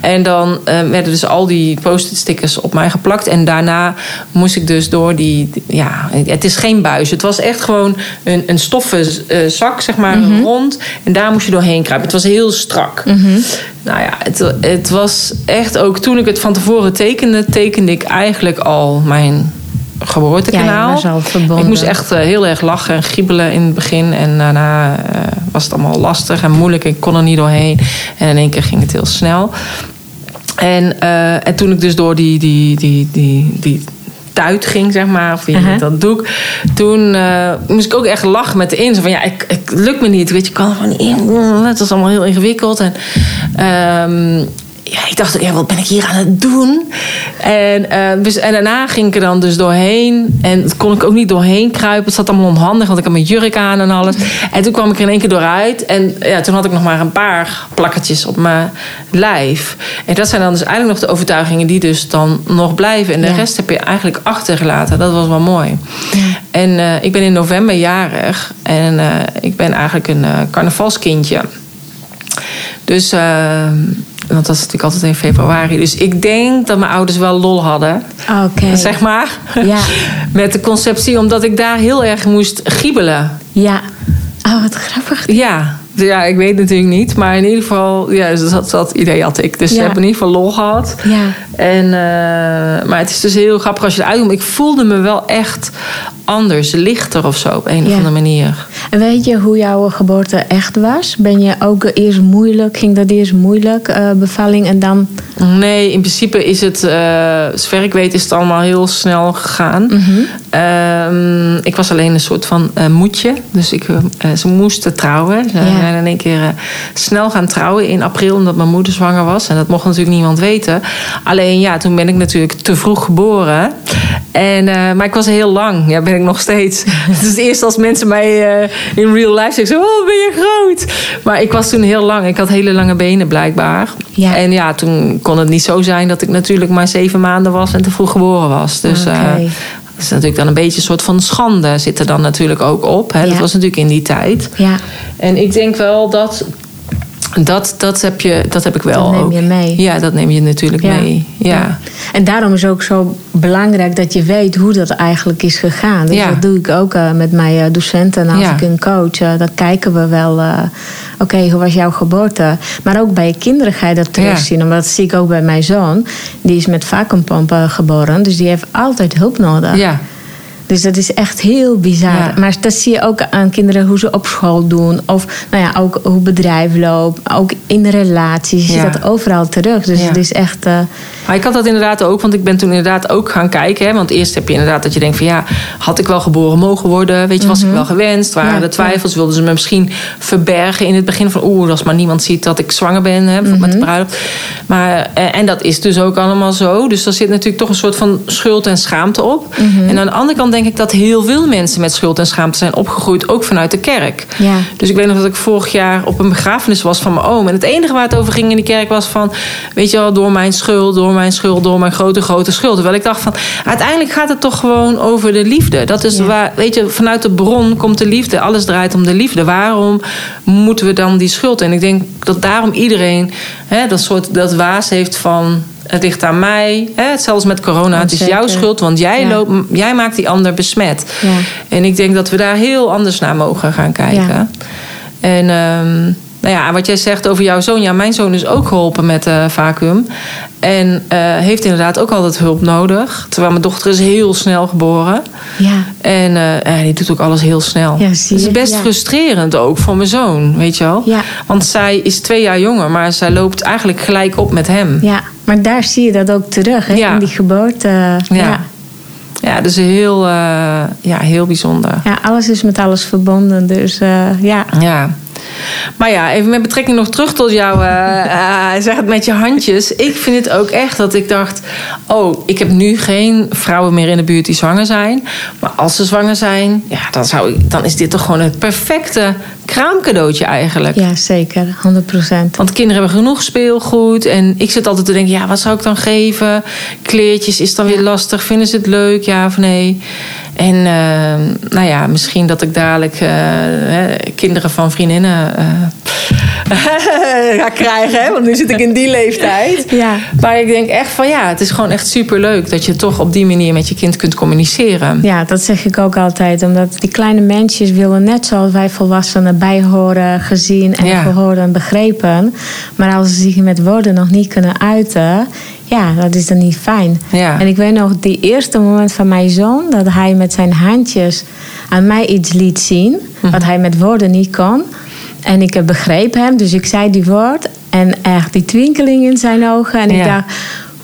En dan eh, werden dus al die post-it stickers op mij geplakt. En daarna moest ik dus door die, ja, het is geen buis. Het was echt gewoon een, een stoffen eh, zak, zeg maar, Mhm. rond. En daar moest je doorheen kruipen. Het was heel strak. Nou ja, het, het was echt ook toen ik het van tevoren tekende, tekende ik eigenlijk al mijn geboortekanaal. Ja. Ik moest echt eh, heel erg lachen en giebelen in het begin. En daarna eh, was het allemaal lastig en moeilijk. Ik kon er niet doorheen. En in één keer ging het heel snel. En, eh, en toen ik dus door die, die, die, die, die tuit ging, zeg maar, of wie Aha. dat doek. Toen eh, moest ik ook echt lachen met de in. Van ja, ik, ik lukt me niet. Weet je, ik kan er gewoon niet in. Het was allemaal heel ingewikkeld. En ehm, ja, ik dacht, ja, wat ben ik hier aan het doen? En, eh, dus, en daarna ging ik er dan dus doorheen. En kon ik ook niet doorheen kruipen. Het zat allemaal onhandig, want ik had mijn jurk aan en alles. En toen kwam ik er in één keer dooruit. En ja, toen had ik nog maar een paar plakketjes op mijn lijf. En dat zijn dan dus eigenlijk nog de overtuigingen die dus dan nog blijven. En de Ja. rest heb je eigenlijk achtergelaten. Dat was wel mooi. En eh, ik ben in november jarig. En eh, ik ben eigenlijk een carnavalskindje. Dus, eh, want dat is natuurlijk altijd in februari. Dus ik denk dat mijn ouders wel lol hadden. Oké. Zeg maar. Ja. Met de conceptie, omdat ik daar heel erg moest giebelen. Ja. Oh, wat grappig. Ja, ja ik weet natuurlijk niet. Maar in ieder geval, ja, dus dat, dat idee had ik. Dus Ja. ze hebben in ieder geval lol gehad. Ja. En, eh, maar het is dus heel grappig als je eruit komt. Ik voelde me wel echt anders, lichter of zo op een of andere manier. En weet je hoe jouw geboorte echt was? Ben je ook eerst moeilijk? Ging dat eerst moeilijk, eh, bevalling? En dan... Nee, in principe is het, eh zover ik weet, is het allemaal heel snel gegaan. Ehm, ik was alleen een soort van moedje. Dus ik, ze moesten trouwen. Ze Ja. zijn in één keer snel gaan trouwen in april, omdat mijn moeder zwanger was. En dat mocht natuurlijk niemand weten. Alleen Alleen ja, toen ben ik natuurlijk te vroeg geboren. En, eh, maar ik was heel lang. Ja, ben ik nog steeds. Het is eerst als mensen mij uh, in real life zeggen: Oh, ben je groot? Maar ik was toen heel lang. Ik had hele lange benen blijkbaar. Ja. En ja, toen kon het niet zo zijn dat ik natuurlijk maar zeven maanden was en te vroeg geboren was. Dus okay. uh, dat is natuurlijk dan een beetje een soort van schande zit er dan natuurlijk ook op. Hè? Ja. Dat was natuurlijk in die tijd. Ja. En ik denk wel dat dat, dat, heb je, dat heb ik wel. Dat neem je mee. Ja, dat neem je natuurlijk mee. Ja. En daarom is het ook zo belangrijk dat je weet hoe dat eigenlijk is gegaan. Dus dat doe ik ook uh, met mijn uh, docenten als ik een coach. Uh, dan kijken we wel, oké, hoe was jouw geboorte? Maar ook bij je kinderen ga je dat terugzien. Omdat dat zie ik ook bij mijn zoon. Die is met vacuumpompen geboren. Dus die heeft altijd hulp nodig. Ja. Dus dat is echt heel bizar. Maar dat zie je ook aan kinderen hoe ze op school doen. Of nou ja, ook hoe bedrijf loopt. Ook in relaties. Je ziet dat overal terug. Dus het is echt... Uh... Maar ik had dat inderdaad ook. Want ik ben toen inderdaad ook gaan kijken. Hè, want eerst heb je inderdaad dat je denkt van... Ja, had ik wel geboren mogen worden? Weet je, was ik mhm. wel gewenst? Waren er twijfels? Wilden ze me misschien verbergen in het begin van... Oeh, als maar niemand ziet dat ik zwanger ben. Hè, met de mhm. bruiloft. Maar, eh, en dat is dus ook allemaal zo. Dus daar zit natuurlijk toch een soort van schuld en schaamte op. Mhm. En aan de andere kant denk ik dat heel veel mensen met schuld en schaamte zijn opgegroeid, ook vanuit de kerk. Ja. Dus ik weet nog dat ik vorig jaar op een begrafenis was van mijn oom. En het enige waar het over ging in die kerk was van, weet je wel, door mijn schuld, door mijn schuld, door mijn grote, grote schuld. Terwijl ik dacht van, uiteindelijk gaat het toch gewoon over de liefde. Dat is waar, weet je, vanuit de bron komt de liefde. Alles draait om de liefde. Waarom moeten we dan die schuld? En ik denk dat daarom iedereen hè, dat soort dat waas heeft van het ligt aan mij. Hè? Zelfs met corona. Het is jouw schuld, want jij, loopt, jij maakt die ander besmet. Ja. En ik denk dat we daar heel anders naar mogen gaan kijken. En um, nou ja, wat jij zegt over jouw zoon. Ja, mijn zoon is ook geholpen met uh, vacuüm. En uh, heeft inderdaad ook altijd hulp nodig. Terwijl mijn dochter is heel snel geboren. Ja. En uh, die doet ook alles heel snel. Ja, zie Het is best frustrerend ook voor mijn zoon, weet je wel. Ja. Want zij is twee jaar jonger, maar zij loopt eigenlijk gelijk op met hem. Ja. Maar daar zie je dat ook terug, hè? Ja. in die geboorte. Ja. ja. Ja, dus heel, uh, ja, heel bijzonder. Ja, alles is met alles verbonden, dus uh, ja. Ja. Maar ja, even met betrekking nog terug tot jou, uh, zeg het met je handjes. Ik vind het ook echt dat ik dacht: oh, ik heb nu geen vrouwen meer in de buurt die zwanger zijn. Maar als ze zwanger zijn, ja, dan, zou ik, dan is dit toch gewoon het perfecte kraamcadeautje eigenlijk. Ja, zeker, 100%. Want kinderen hebben genoeg speelgoed. En ik zit altijd te denken: ja, wat zou ik dan geven? Kleertjes is dan weer lastig. Vinden ze het leuk, ja of nee? En uh, nou ja, misschien dat ik dadelijk uh, kinderen van vriendinnen uh, ga krijgen. Hè? Want nu zit ik in die leeftijd. Ja. Maar ik denk echt van ja, het is gewoon echt super leuk dat je toch op die manier met je kind kunt communiceren. Ja, dat zeg ik ook altijd. Omdat die kleine mensjes willen net zoals wij volwassenen bijhoren, gezien en ja. gehoord en begrepen. Maar als ze zich met woorden nog niet kunnen uiten ja, dat is dan niet fijn. Ja. En ik weet nog die eerste moment van mijn zoon, dat hij met zijn handjes aan mij iets liet zien, hm. wat hij met woorden niet kon. En ik begreep hem, dus ik zei die woord. En echt die twinkeling in zijn ogen. En ik dacht,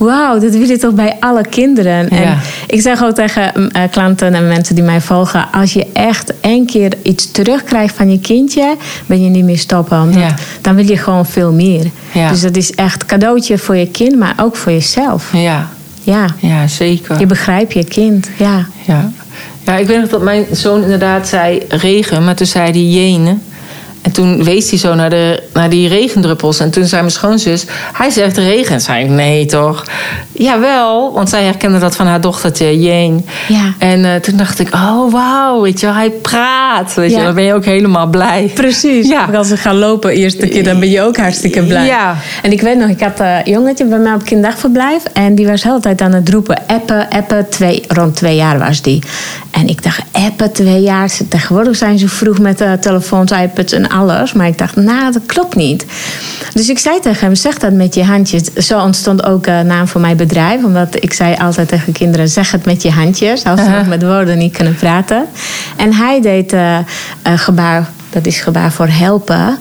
wauw, dat wil je toch bij alle kinderen. En ik zeg ook tegen mm, eh, klanten en mensen die mij volgen: als je echt één keer iets terugkrijgt van je kindje, ben je niet meer stoppen. Dan wil je gewoon veel meer. Dus dat is echt cadeautje voor je kind, maar ook voor jezelf. Ja. Ja. ja, zeker. Je begrijpt je kind, ja. Ja, ja ik weet nog dat mijn zoon inderdaad zei regen, maar toen zei hij jene. En toen wees hij zo naar, de, naar die regendruppels. En toen zei mijn schoonzus, hij zegt regen. Zei ik, nee toch? Jawel, want zij herkende dat van haar dochtertje, Jane. Ja. En uh, toen dacht ik, oh wauw, weet je wel, hij praat. Weet ja. je, dan ben je ook helemaal blij. Precies. Ja. Als ze gaan lopen eerste keer, dan ben je ook hartstikke blij. Ja. En ik weet nog, ik had een jongetje bij mij op kinderdagverblijf. En die was de hele tijd aan het roepen, appen, appen. Twee, rond twee jaar was die. En ik dacht, appen, twee jaar. Tegenwoordig zijn ze vroeg met uh, telefoons, iPads en alles. Maar ik dacht, nou, dat klopt niet. Dus ik zei tegen hem, zeg dat met je handjes. Zo ontstond ook een naam voor mijn bedrijf. Omdat ik zei altijd tegen kinderen, zeg het met je handjes. Als ze uh -huh. met woorden niet kunnen praten. En hij deed uh, uh, gebaar dat is gebaar voor helpen.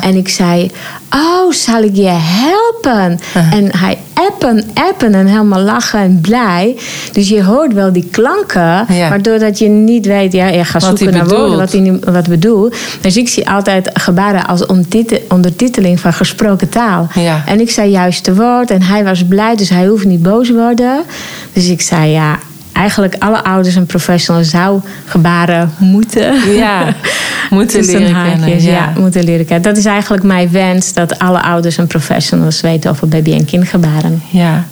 En ik zei, oh, zal ik je helpen? En hij appen, appen en helemaal lachen en blij. Dus je hoort wel die klanken, Ja. maar doordat je niet weet, ja, je gaat Wat zoeken naar woorden, wat hij wat bedoelt. Dus ik zie altijd gebaren als ondertitel- ondertiteling van gesproken taal. Ja. En ik zei juist de woord en hij was blij, dus hij hoeft niet boos te worden. Dus ik zei ja. Eigenlijk alle ouders en professionals zou gebaren moeten. Ja, moeten leren haakjes, kennen. ja. Ja. moeten leren kennen. Dat is eigenlijk mijn wens, dat alle ouders en professionals weten over baby- en kindgebaren. Ja.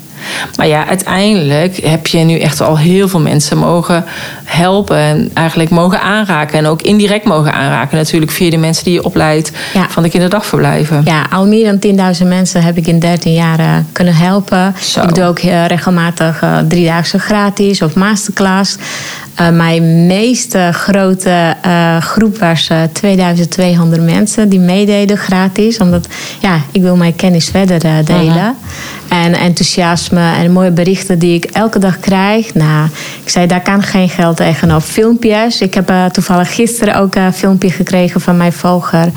Maar ja, uiteindelijk heb je nu echt al heel veel mensen mogen helpen. En eigenlijk mogen aanraken. En ook indirect mogen aanraken. Natuurlijk via de mensen die je opleidt Ja. van de kinderdagverblijven. Ja, al meer dan 10.000 mensen heb ik in 13 jaar kunnen helpen. Zo. Ik doe ook eh, regelmatig eh, driedaagse gratis of masterclass. Eh, mijn meest eh, grote groep was eh, 2200 mensen die meededen gratis. Omdat ja, ik wil mijn kennis verder delen. En enthousiasme en mooie berichten die ik elke dag krijg. Nou, ik zei, daar kan geen geld tegenop. Filmpjes. Ik heb eh, toevallig gisteren ook een filmpje gekregen van mijn volger.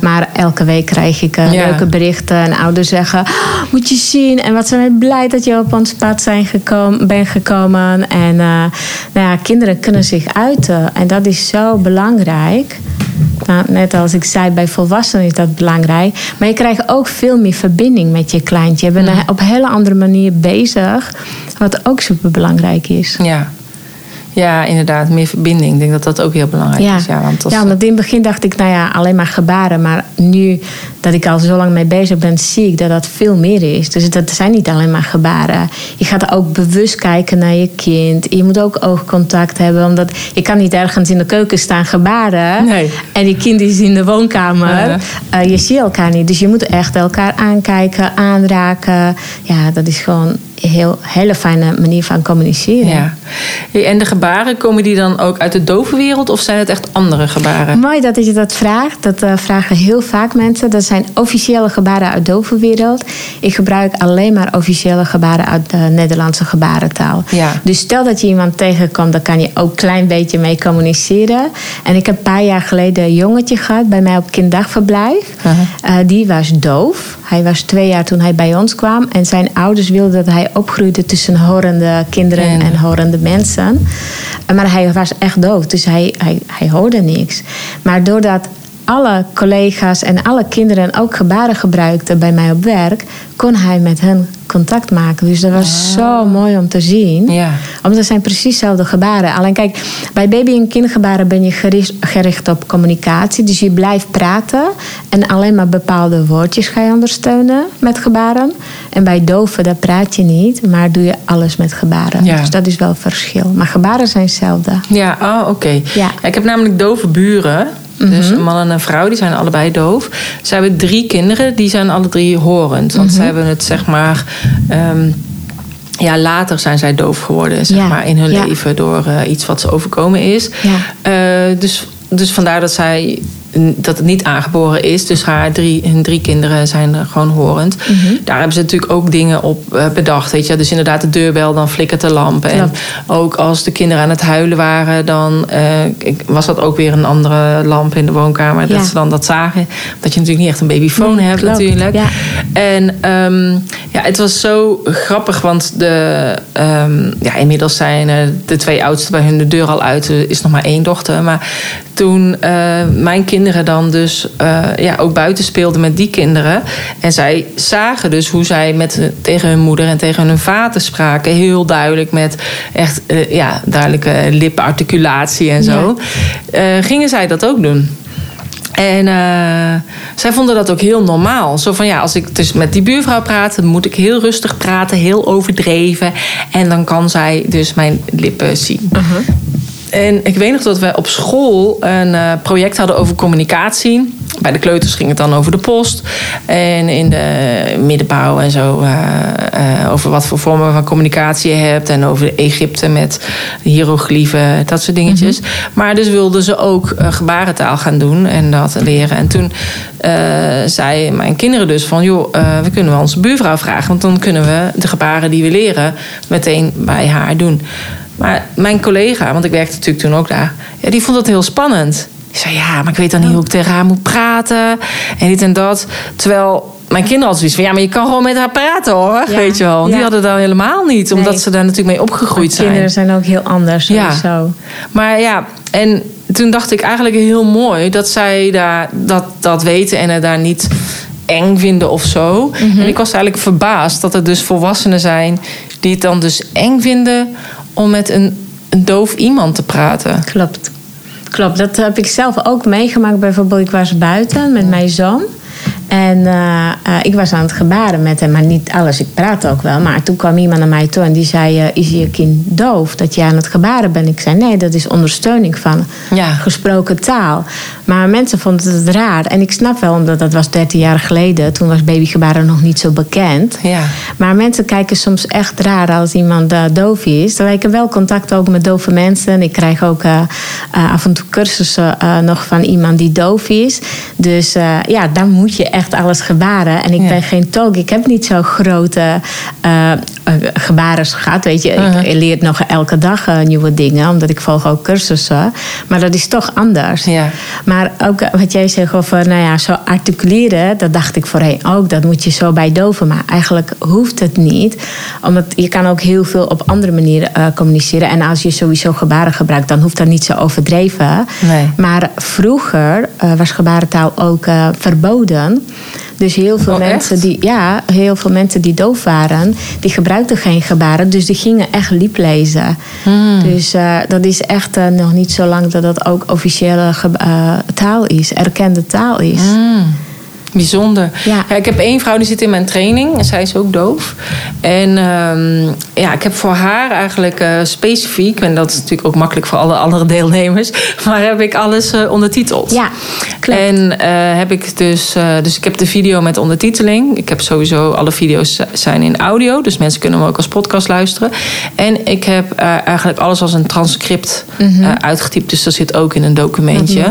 Maar elke week krijg ik eh, Ja. leuke berichten. En ouders zeggen, "Oh, moet je zien. En wat zijn wij blij dat je op ons pad zijn gekomen, bent gekomen. En eh, nou ja, kinderen kunnen zich uiten. En dat is zo belangrijk. Nou, net als ik zei, bij volwassenen is dat belangrijk. Maar je krijgt ook veel meer verbinding met je kleintje. Je bent op een hele andere manier bezig. Wat ook super belangrijk is. Ja. Ja, inderdaad. Meer verbinding. Ik denk dat dat ook heel belangrijk Ja, is. Ja, want als, ja, want in het begin dacht ik, nou ja, alleen maar gebaren. Maar nu dat ik al zo lang mee bezig ben, zie ik dat dat veel meer is. Dus dat zijn niet alleen maar gebaren. Je gaat ook bewust kijken naar je kind. Je moet ook oogcontact hebben. Omdat je kan niet ergens in de keuken staan gebaren. Nee. En die kind is in de woonkamer. Ja. Eh, je ziet elkaar niet. Dus je moet echt elkaar aankijken, aanraken. Ja, dat is gewoon heel, hele fijne manier van communiceren. ja. En de gebaren, komen die dan ook uit de dove wereld? Of zijn het echt andere gebaren? Mooi dat je dat vraagt. Dat eh, vragen heel vaak mensen. Dat zijn officiële gebaren uit de dovenwereld. Ik gebruik alleen maar officiële gebaren uit de Nederlandse gebarentaal. Ja. Dus stel dat je iemand tegenkomt, dan kan je ook een klein beetje mee communiceren. En ik heb een paar jaar geleden een jongetje gehad bij mij op kinddagverblijf. Eh, die was doof. Hij was twee jaar toen hij bij ons kwam. En zijn ouders wilden dat hij opgroeide tussen horende kinderen En- en horende mensen. Maar hij was echt doof, dus hij, hij, hij hoorde niks. Maar doordat alle collega's en alle kinderen ook gebaren gebruikten bij mij op werk, kon hij met hen contact maken. Dus dat was zo mooi om te zien. Ja. Omdat het zijn precies dezelfde gebaren. Alleen kijk, bij baby- en kindgebaren ben je gericht, gericht op communicatie. Dus je blijft praten. En alleen maar bepaalde woordjes ga je ondersteunen met gebaren. En bij doven, daar praat je niet. Maar doe je alles met gebaren. Ja. Dus dat is wel verschil. Maar gebaren zijn hetzelfde. Ja, oh, oké. Ja. Ik heb namelijk dove buren. Dus een man en een vrouw, die zijn allebei doof. Ze hebben drie kinderen, die zijn alle drie horend. Want ze hebben het, zeg maar... ehm, ja, later zijn zij doof geworden, zeg Ja, maar, in hun ja. leven... door eh, iets wat ze overkomen is. Ja. Eh, dus, dus vandaar dat zij dat het niet aangeboren is. Dus haar drie, hun drie kinderen zijn gewoon horend. Mhm. Daar hebben ze natuurlijk ook dingen op eh, bedacht. Weet je? Dus inderdaad de deurbel, dan flikkert de lamp. En ook als de kinderen aan het huilen waren... dan eh, was dat ook weer een andere lamp in de woonkamer. Dat ze dan dat zagen. Dat je natuurlijk niet echt een babyfoon hebt klopt. natuurlijk. Ja. En ehm, ja, het was zo grappig, want de, ehm, ja, inmiddels zijn de twee oudsten bij hun de deur al uit. Er is nog maar één dochter. Maar toen eh, mijn kinderen dan dus eh, ja, ook buiten speelden met die kinderen. En zij zagen dus hoe zij met, tegen hun moeder en tegen hun vader spraken. Heel duidelijk met echt eh, ja, duidelijke liparticulatie en zo. Eh, gingen zij dat ook doen. En zij vonden dat ook heel normaal. Zo van ja, als ik dus met die buurvrouw praat, dan moet ik heel rustig praten, heel overdreven. En dan kan zij dus mijn lippen zien. En ik weet nog dat we op school een eh, project hadden over communicatie. Bij de kleuters ging het dan over de post. En in de middenbouw en zo eh, eh, over wat voor vormen van communicatie je hebt. En over Egypte met hieroglyphen, dat soort dingetjes. Maar dus wilden ze ook gebarentaal gaan doen en dat leren. En toen zei mijn kinderen dus van... joh, we kunnen wel onze buurvrouw vragen... want dan kunnen we de gebaren die we leren meteen bij haar doen. Maar mijn collega, want ik werkte natuurlijk toen ook daar... Ja, die vond dat heel spannend. Ik zei, ja, maar ik weet dan niet hoe ik tegen haar moet praten. En dit en dat. Terwijl mijn kinderen altijd zoiets van... ja, maar je kan gewoon met haar praten hoor, Ja, weet je wel. Die hadden dat helemaal niet, omdat Nee. ze daar natuurlijk mee opgegroeid zijn. Kinderen zijn ook heel anders Ja. sowieso. Maar ja, en toen dacht ik eigenlijk heel mooi dat zij daar, dat, dat weten en het daar niet eng vinden of zo. Mhm. En ik was eigenlijk verbaasd dat er dus volwassenen zijn die het dan dus eng vinden om met een, een doof iemand te praten. Klopt. Klopt, dat heb ik zelf ook meegemaakt. Bijvoorbeeld, ik was buiten met mijn zoon. En eh, eh, ik was aan het gebaren met hem, maar niet alles. Ik praatte ook wel. Maar toen kwam iemand naar mij toe en die zei... eh, is je kind doof, dat je aan het gebaren bent? Ik zei, nee, dat is ondersteuning van Ja. gesproken taal. Maar mensen vonden het raar. En ik snap wel, omdat dat was 13 jaar geleden. Toen was babygebaren nog niet zo bekend. Ja. Maar mensen kijken soms echt raar als iemand doof is. Terwijl ik heb wel contact ook met dove mensen. Ik krijg ook af en toe cursussen nog van iemand die doof is. Dus ja, dan moet je echt alles gebaren. En ik Ja. ben geen tolk. Ik heb niet zo'n grote eh eh, gebaren gehad. Weet je, Uh-huh. ik leer nog elke dag eh, nieuwe dingen. Omdat ik volg ook cursussen. Maar dat is toch anders. Ja. Maar ook wat jij zegt over nou ja, zo articuleren, dat dacht ik voorheen ook. Dat moet je zo bij doven. Maar eigenlijk hoeft het niet. Omdat je kan ook heel veel op andere manieren communiceren. En als je sowieso gebaren gebruikt, dan hoeft dat niet zo overdreven. Nee. Maar vroeger was gebarentaal ook verboden. Dus heel veel Oh, mensen echt? die ja, heel veel mensen die doof waren, die gebruikten geen gebaren. Dus die gingen echt lieplezen. Hmm. Dus eh, dat is echt eh, nog niet zo lang dat dat ook officiële eh, taal is, erkende taal is. Hmm. Bijzonder. Ja. ik heb één vrouw die zit in mijn training en zij is ook doof. En ehm, ja, ik heb voor haar eigenlijk eh, specifiek, en dat is natuurlijk ook makkelijk voor alle andere deelnemers, maar heb ik alles eh, ondertiteld. Ja, klopt. En eh, heb ik dus, eh, dus ik heb de video met ondertiteling. Ik heb sowieso alle video's zijn in audio, dus mensen kunnen hem ook als podcast luisteren. En ik heb eh, eigenlijk alles als een transcript eh, uitgetypt, dus dat zit ook in een documentje.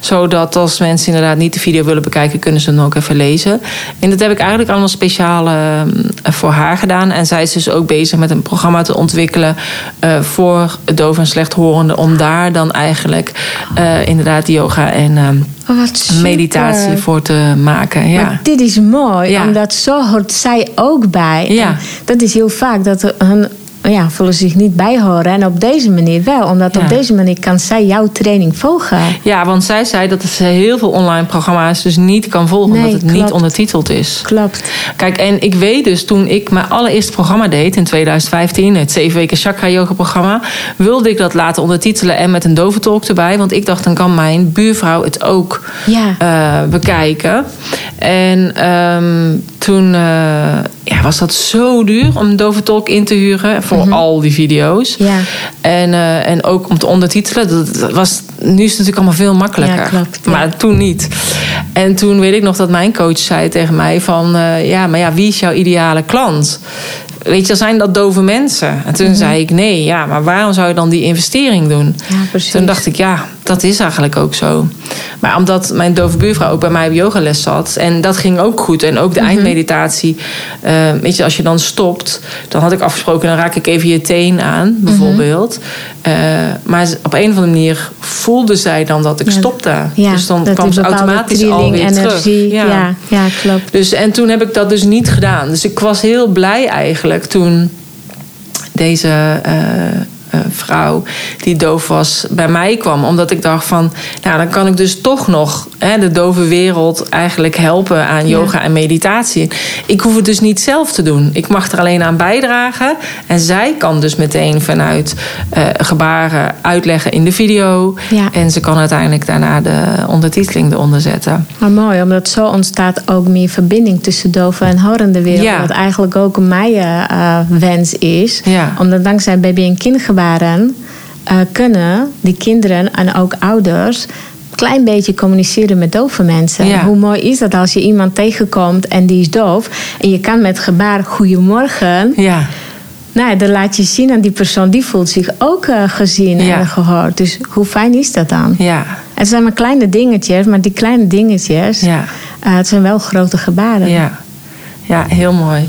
Zodat als mensen inderdaad niet de video willen bekijken, kunnen ze hem ook even lezen. En dat heb ik eigenlijk allemaal speciaal eh, voor haar gedaan. En zij is dus ook bezig met een programma te ontwikkelen eh, voor doof en slechthorenden. Om daar dan eigenlijk eh, inderdaad yoga en Oh, meditatie voor te maken. Ja. Maar dit is mooi, Ja. omdat zo hoort zij ook bij. Ja. En dat is heel vaak dat hun ja, voelen zich niet bij horen. En op deze manier wel, omdat Ja. op deze manier kan zij jouw training volgen. ja, want zij zei dat ze heel veel online programma's dus niet kan volgen. Nee, omdat het niet ondertiteld is. Klopt. Kijk, en ik weet dus toen ik mijn allereerste programma deed in 2015, het 7 weken chakra yoga programma, wilde ik dat laten ondertitelen en met een doventolk erbij. Want ik dacht, dan kan mijn buurvrouw het ook Ja. eh, bekijken. En ehm, toen eh, ja, was dat zo duur om een doventolk in te huren voor al die video's. Mhm. Ja. En, eh, en ook om te ondertitelen. Dat, was, nu is het natuurlijk allemaal veel makkelijker. Ja, klopt, ja. Maar toen niet. En toen weet ik nog dat mijn coach zei tegen mij van... eh, ja, maar ja, wie is jouw ideale klant? Weet je, zijn dat dove mensen? En toen zei ik nee, ja, maar waarom zou je dan die investering doen? Mhm. Ja. Toen dacht ik, ja, dat is eigenlijk ook zo. Maar omdat mijn dove buurvrouw ook bij mij op yogales zat... en dat ging ook goed. En ook de Mhm. eindmeditatie. eh, weet je, als je dan stopt... dan had ik afgesproken, dan raak ik even je teen aan, Mhm. bijvoorbeeld. Eh, maar op een of andere manier voelde zij dan dat ik Ja. stopte. Ja, dus dan kwam ze automatisch alweer terug. energie. Ja. Ja, klopt. Dus, en toen heb ik dat dus niet gedaan. Dus ik was heel blij eigenlijk toen deze eh, vrouw die doof was bij mij kwam. Omdat ik dacht van, nou dan kan ik dus toch nog hè, de dove wereld eigenlijk helpen aan yoga en meditatie. Ik hoef het dus niet zelf te doen. Ik mag er alleen aan bijdragen. En zij kan dus meteen vanuit eh, gebaren uitleggen in de video. Ja. En ze kan uiteindelijk daarna de ondertiteling eronder zetten. Maar mooi, omdat zo ontstaat ook meer verbinding tussen dove en horende wereld. Ja. Wat eigenlijk ook mijn eh, eh, wens is. Omdat dankzij baby- en kindgebaren eh, kunnen die kinderen en ook ouders een klein beetje communiceren met dove mensen. Ja. Hoe mooi is dat als je iemand tegenkomt en die is doof en je kan met gebaar goedemorgen. Ja. Nou, dan laat je zien aan die persoon, die voelt zich ook eh, gezien Ja. en gehoord. Dus hoe fijn is dat dan? Ja. Het zijn maar kleine dingetjes, maar die kleine dingetjes, Ja. eh, het zijn wel grote gebaren. Ja. Ja, heel mooi.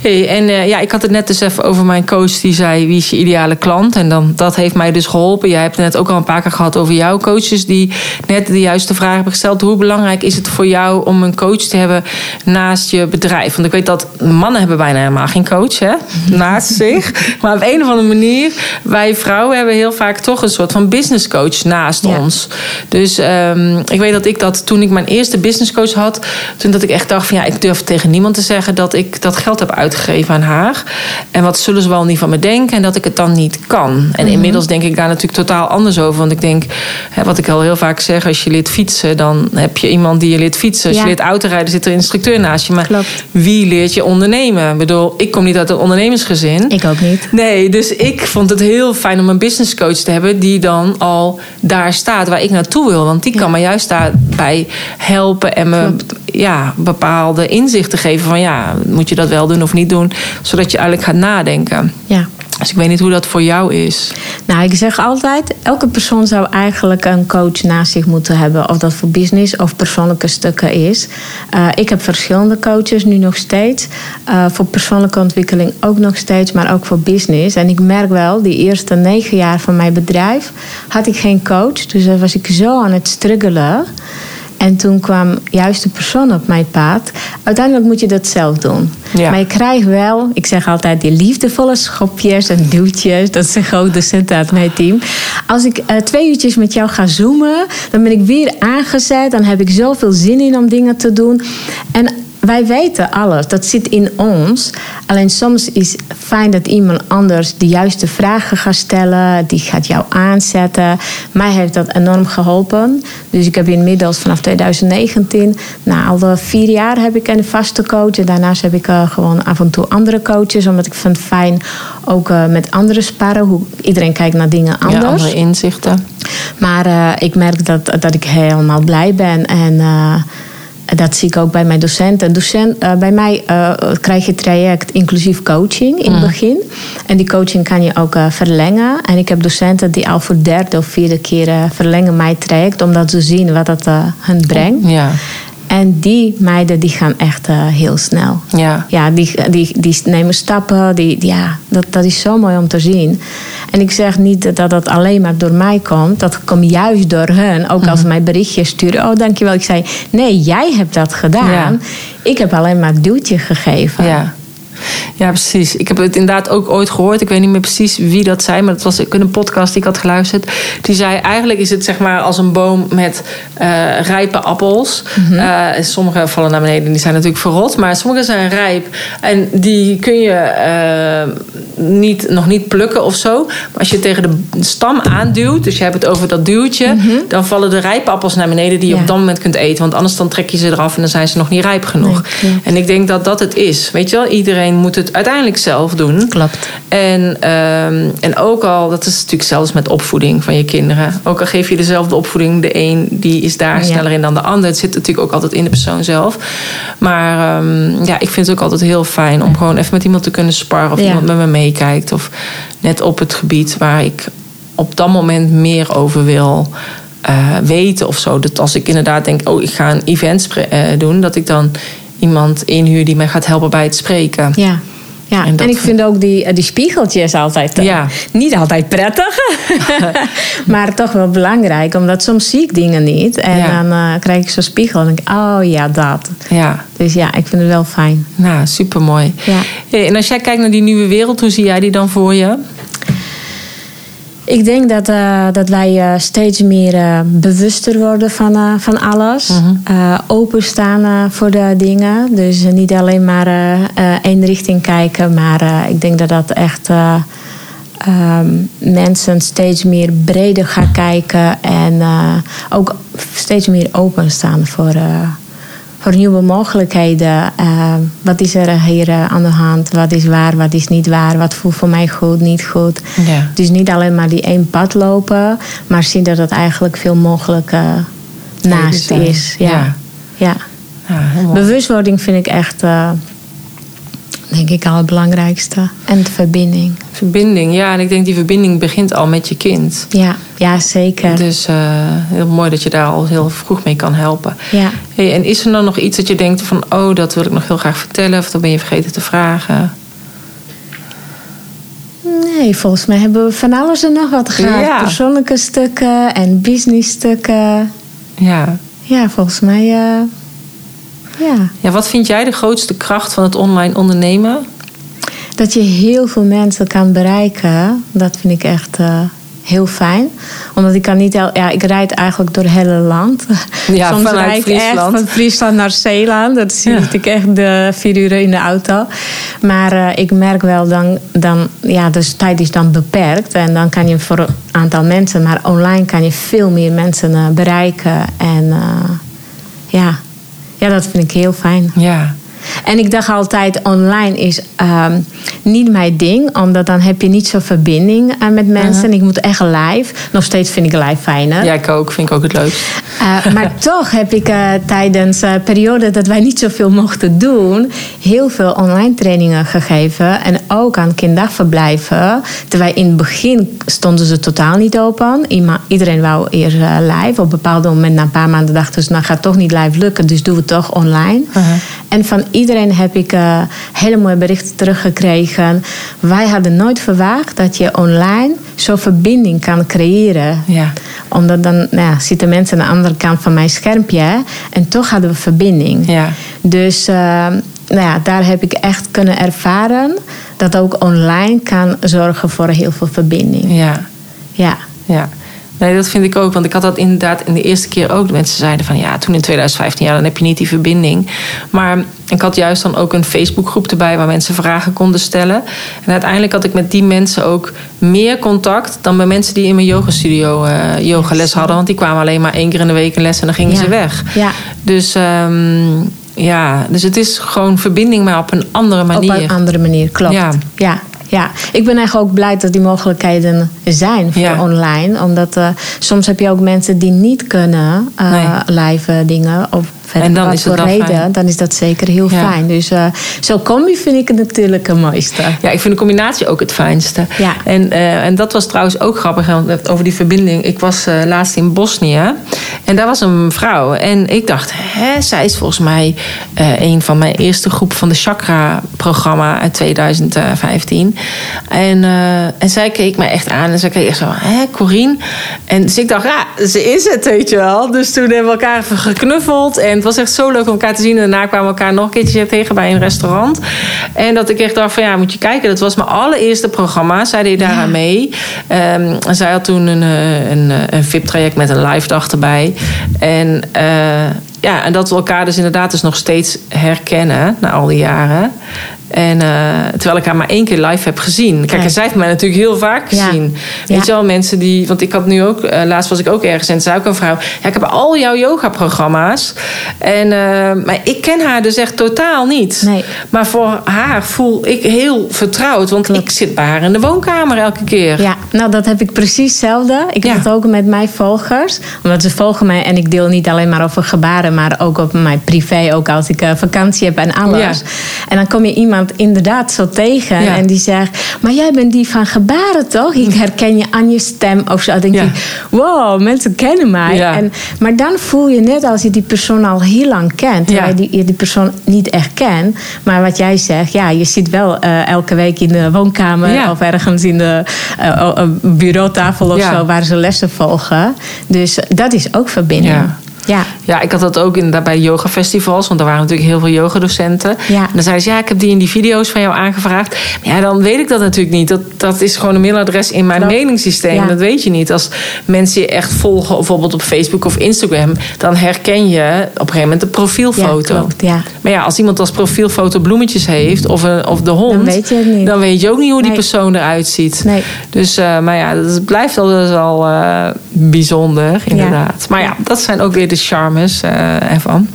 Hey, en uh, ja, ik had het net dus even over mijn coach die zei: wie is je ideale klant? En dan, dat heeft mij dus geholpen. Jij hebt het net ook al een paar keer gehad over jouw coaches die net de juiste vraag hebben gesteld. Hoe belangrijk is het voor jou om een coach te hebben naast je bedrijf? Want ik weet dat mannen hebben bijna helemaal geen coach hè? naast zich. Maar op een of andere manier, wij vrouwen hebben heel vaak toch een soort van business coach naast Ja. ons. Dus um, ik weet dat ik dat toen ik mijn eerste business coach had, toen dat ik echt dacht van ja, ik durf tegen niemand te zeggen dat ik dat geld heb uitgegeven aan haar. En wat zullen ze wel niet van me denken en dat ik het dan niet kan. En inmiddels denk ik daar natuurlijk totaal anders over. Want ik denk, hè, wat ik al heel vaak zeg, als je leert fietsen, dan heb je iemand die je leert fietsen. Als Ja. je leert autorijden, zit er een instructeur naast je. Maar Klopt. wie leert je ondernemen? Ik bedoel, ik kom niet uit een ondernemersgezin. Ik ook niet. Nee, dus ik vond het heel fijn om een business coach te hebben die dan al daar staat waar ik naartoe wil. Want die kan me juist daarbij helpen en me ja, bepaalde inzichten geven van ja, moet je dat wel doen of niet doen, zodat je eigenlijk gaat nadenken. Ja. Dus ik weet niet hoe dat voor jou is. Nou, ik zeg altijd, elke persoon zou eigenlijk een coach naast zich moeten hebben. Of dat voor business of persoonlijke stukken is. Uh, ik heb verschillende coaches nu nog steeds. Uh, voor persoonlijke ontwikkeling ook nog steeds, maar ook voor business. En ik merk wel, die eerste negen jaar van mijn bedrijf had ik geen coach. Dus daar was ik zo aan het struggelen. En toen kwam juist de persoon op mijn pad. Uiteindelijk moet je dat zelf doen. Ja. Maar je krijgt wel, ik zeg altijd, die liefdevolle schopjes en duwtjes. Dat zeggen ook docenten uit mijn team. Als ik uh, twee uurtjes met jou ga zoomen, dan ben ik weer aangezet. Dan heb ik zoveel zin in om dingen te doen. En wij weten alles, dat zit in ons. Alleen soms is het fijn dat iemand anders de juiste vragen gaat stellen. Die gaat jou aanzetten. Mij heeft dat enorm geholpen. Dus ik heb inmiddels vanaf 2019, na al de vier jaar heb ik een vaste coach. En daarnaast heb ik uh, gewoon af en toe andere coaches. Omdat ik vind het fijn ook uh, met anderen sparren. Hoe, iedereen kijkt naar dingen anders. Ja, andere inzichten. Maar uh, ik merk dat, dat ik helemaal blij ben. En dat zie ik ook bij mijn docenten. Docent, uh, bij mij uh, krijg je traject inclusief coaching in het mm. begin. En die coaching kan je ook uh, verlengen. En ik heb docenten die al voor derde of vierde keer verlengen mijn traject. Omdat ze zien wat dat hun brengt. Ja. En die meiden die gaan echt uh, heel snel. Ja. Ja, die, die, die nemen stappen. Die, ja, dat, dat is zo mooi om te zien. En ik zeg niet dat dat alleen maar door mij komt. Dat komt juist door hen. Ook als ze mij berichtjes sturen. Oh, dankjewel. Ik zei, nee, jij hebt dat gedaan. Ja. Ik heb alleen maar duwtje gegeven. Ja. Ja, precies. Ik heb het inderdaad ook ooit gehoord. Ik weet niet meer precies wie dat zei, maar het was ook een podcast die ik had geluisterd. Die zei: eigenlijk is het zeg maar als een boom met uh, rijpe appels. Mm -hmm. uh, sommige vallen naar beneden, die zijn natuurlijk verrot, maar sommige zijn rijp. En die kun je uh, niet, nog niet plukken of zo. Maar als je tegen de stam aanduwt, dus je hebt het over dat duwtje, mm -hmm. dan vallen de rijpe appels naar beneden die je ja. op dat moment kunt eten. Want anders dan trek je ze eraf en dan zijn ze nog niet rijp genoeg. Nee, en ik denk dat dat het is. Weet je wel, iedereen moet het uiteindelijk zelf doen. Klopt. En, um, en ook al, dat is natuurlijk zelfs met opvoeding van je kinderen. Ook al geef je dezelfde opvoeding, de een die is daar ja. sneller in dan de ander. Het zit natuurlijk ook altijd in de persoon zelf. Maar um, ja, ik vind het ook altijd heel fijn om gewoon even met iemand te kunnen sparren. Of ja. iemand met me meekijkt. Of net op het gebied waar ik op dat moment meer over wil. Uh, weten of zo. Dat als ik inderdaad denk, oh, ik ga een event uh, doen, dat ik dan iemand inhuur die mij gaat helpen bij het spreken. Ja. Ja, en, en ik vind ook die, die spiegeltjes altijd uh, ja. niet altijd prettig, maar toch wel belangrijk, omdat soms zie ik dingen niet en ja. dan uh, krijg ik zo'n spiegel en denk ik, oh ja, dat. Ja. Dus ja, ik vind het wel fijn. Nou, supermooi. Ja. Hey, en als jij kijkt naar die nieuwe wereld, hoe zie jij die dan voor je? Ik denk dat, uh, dat wij uh, steeds meer uh, bewuster worden van, van alles. Mm -hmm. openstaan voor de dingen. Dus niet alleen maar één richting kijken. Maar ik denk dat dat echt um, mensen steeds meer breder gaan kijken. En ook steeds meer openstaan voor voor nieuwe mogelijkheden. Uh, wat is er hier uh, aan de hand? Wat is waar, wat is niet waar? Wat voelt voor mij goed, niet goed? Ja. Dus niet alleen maar die één pad lopen, maar zien dat het eigenlijk veel mogelijk uh, naast is. Ja. ja. ja. ja Bewustwording vind ik echt denk ik al het belangrijkste. En de verbinding. Verbinding, ja. En ik denk die verbinding begint al met je kind. Ja, ja zeker. Dus uh, heel mooi dat je daar al heel vroeg mee kan helpen. Ja. Hey, en is er dan nog iets dat je denkt van... oh, dat wil ik nog heel graag vertellen... of dat ben je vergeten te vragen? Nee, volgens mij hebben we van alles en nog wat gehad. Ja. Persoonlijke stukken en business stukken. Ja. Ja, volgens mij... Uh, ja. ja. Wat vind jij de grootste kracht van het online ondernemen? Dat je heel veel mensen kan bereiken. Dat vind ik echt uh, heel fijn. Omdat ik kan niet... Ja, ik rijd eigenlijk door het hele land. Ja, Soms vanuit rijd ik Friesland. echt van Friesland naar Zeeland. Dat Ja. ik echt de vier uur in de auto. Maar uh, ik merk wel dan... dan ja, dus tijd is dan beperkt. En dan kan je voor een aantal mensen... Maar online kan je veel meer mensen uh, bereiken. En ja... ja, dat vind ik heel fijn. Ja. En ik dacht altijd, online is um, niet mijn ding. Omdat dan heb je niet zo'n verbinding uh, met mensen. Uh -huh. Ik moet echt live. Nog steeds vind ik live fijner. Ja, ik ook. Vind ik ook het leukst. Uh, maar toch heb ik uh, tijdens de periode dat wij niet zoveel mochten doen... heel veel online trainingen gegeven. En ook aan kinderdagverblijven. Terwijl in het begin stonden ze totaal niet open. Iedereen wou eerst live. Op een bepaald moment, na een paar maanden, dachten ze... nou gaat toch niet live lukken, dus doen we het toch online. -huh. En van iedereen heb ik uh, hele mooie berichten teruggekregen. Wij hadden nooit verwacht dat je online zo'n verbinding kan creëren. Ja. Omdat dan nou ja, zitten mensen aan de andere kant van mijn schermpje en toch hadden we verbinding. Ja. Dus uh, nou ja, daar heb ik echt kunnen ervaren dat ook online kan zorgen voor heel veel verbinding. Ja. Ja. Ja. Nee, dat vind ik ook. Want ik had dat inderdaad in de eerste keer ook. De mensen zeiden van ja, toen in 2015, ja, dan heb je niet die verbinding. Maar ik had juist dan ook een Facebookgroep erbij waar mensen vragen konden stellen. En uiteindelijk had ik met die mensen ook meer contact dan bij mensen die in mijn yogastudio uh, yogales hadden. Want die kwamen alleen maar één keer in de week een les en dan gingen ja. ze weg. Ja. Dus. Um, ja, dus het is gewoon verbinding, maar op een andere manier. Op een andere manier, klopt. Ja. ja. Ja, ik ben eigenlijk ook blij dat die mogelijkheden zijn voor Ja. online. Omdat uh, soms heb je ook mensen die niet kunnen uh, Nee. live dingen. Of verder En dan is het voor wel reden, fijn. dan is dat zeker heel Ja. fijn. Dus uh, zo'n combi vind ik het natuurlijk het mooiste. Ja, ik vind de combinatie ook het fijnste. Ja. En, uh, en dat was trouwens ook grappig over die verbinding. Ik was uh, laatst in Bosnië en daar was een vrouw. En ik dacht, hè, zij is volgens mij een van mijn eerste groep van de Chakra-programma uit 2015. En, en zij keek mij echt aan en zij keek echt zo, hè, Corine? En dus ik dacht, ja, ze is het, weet je wel. Dus toen hebben we elkaar even geknuffeld. En het was echt zo leuk om elkaar te zien. En daarna kwamen we elkaar nog een keertje tegen bij een restaurant. En dat ik echt dacht van, ja, moet je kijken. Dat was mijn allereerste programma. Zij deed daaraan ja. mee. Um, zij had toen een, een, een VIP-traject met een live dag erbij. En... Uh, ja, en dat we elkaar dus inderdaad dus nog steeds herkennen na al die jaren. En uh, terwijl ik haar maar één keer live heb gezien. Kijk, Ja. zij heeft mij natuurlijk heel vaak gezien. Ja. Weet je wel, mensen die... Want ik had nu ook... Uh, laatst was ik ook ergens en zei ook een vrouw... Ja, ik heb al jouw yoga-programma's. En, uh, maar ik ken haar dus echt totaal niet. Nee. Maar voor haar voel ik heel vertrouwd. Want Klopt. ik zit bij haar in de woonkamer elke keer. Ja, nou dat heb ik precies hetzelfde. Ik Ja. heb het ook met mijn volgers. Omdat ze volgen mij en ik deel niet alleen maar over gebaren, maar ook op mijn privé, ook als ik vakantie heb en alles. Ja. En dan kom je iemand inderdaad zo tegen Ja. en die zegt: Maar jij bent die van gebaren toch? Ik herken je aan je stem of zo. Dan denk Ja. ik: Wow, mensen kennen mij. Ja. En, maar dan voel je net als je die persoon al heel lang kent, terwijl je die, persoon niet echt kent. Maar wat jij zegt, ja, je zit wel uh, elke week in de woonkamer of ergens in de uh, bureautafel of zo waar ze lessen volgen. Dus dat is ook verbinding. Ja. Ja. Ik had dat ook inderdaad bij yogafestivals. Want er waren natuurlijk heel veel yogadocenten. Ja. En dan zeiden ze, ja, ik heb die in die video's van jou aangevraagd. Maar ja, dan weet ik dat natuurlijk niet. Dat, dat is gewoon een mailadres in mijn. Ja. Dat weet je niet. Als mensen je echt volgen, bijvoorbeeld op Facebook of Instagram... dan herken je op een gegeven moment de profielfoto. Ja, klopt, ja. Maar ja, als iemand als profielfoto bloemetjes heeft... of, een, of de hond... Dan weet je niet. dan weet je ook niet hoe die Nee. persoon eruit ziet. Nee. Dus, uh, maar ja, het blijft altijd wel uh, bijzonder, inderdaad. Maar ja, dat zijn ook weer de charmes uh, ervan.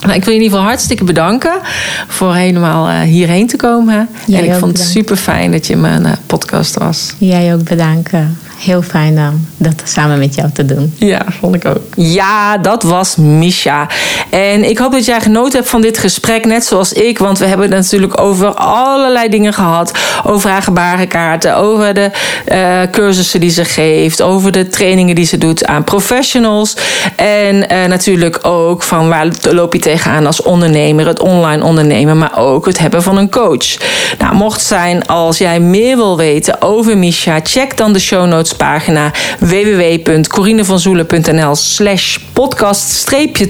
Nou, ik wil je in ieder geval hartstikke bedanken voor helemaal uh, hierheen te komen. Jij en ik vond het super fijn dat je in mijn uh, podcast was. Jij ook bedanken. Heel fijn om dat samen met jou te doen. Ja, vond ik ook. Ja, dat was Misha. En ik hoop dat jij genoten hebt van dit gesprek, net zoals ik. Want we hebben het natuurlijk over allerlei dingen gehad. Over haar gebarenkaarten, over de uh, cursussen die ze geeft, over de trainingen die ze doet aan professionals. En uh, natuurlijk ook van waar loop je tegenaan als ondernemer, het online ondernemen, maar ook het hebben van een coach. Nou, mocht zijn als jij meer wil weten over Misha, check dan de show notes pagina www.corinevanzoelen.nl slash podcast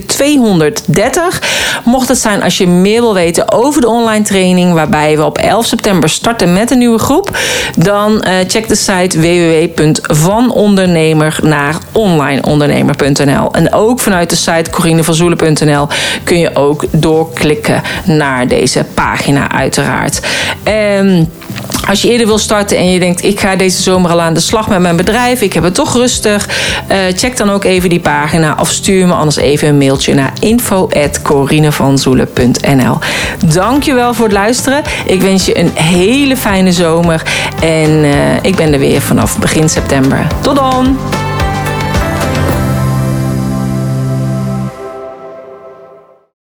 230. Mocht het zijn als je meer wil weten over de online training waarbij we op 11 september starten met een nieuwe groep, dan uh, check de site www.vanondernemer naar onlineondernemer.nl. En ook vanuit de site corinevanzoelen.nl kun je ook doorklikken naar deze pagina uiteraard. En als je eerder wil starten en je denkt, ik ga deze zomer al aan de slag met mijn bedrijf, ik heb het toch rustig, uh, check dan ook even die pagina of stuur me anders even een mailtje naar info.corinevanzoelen.nl. Dankjewel voor het luisteren. Ik wens je een hele fijne zomer en uh, ik ben er weer vanaf begin september. Tot dan!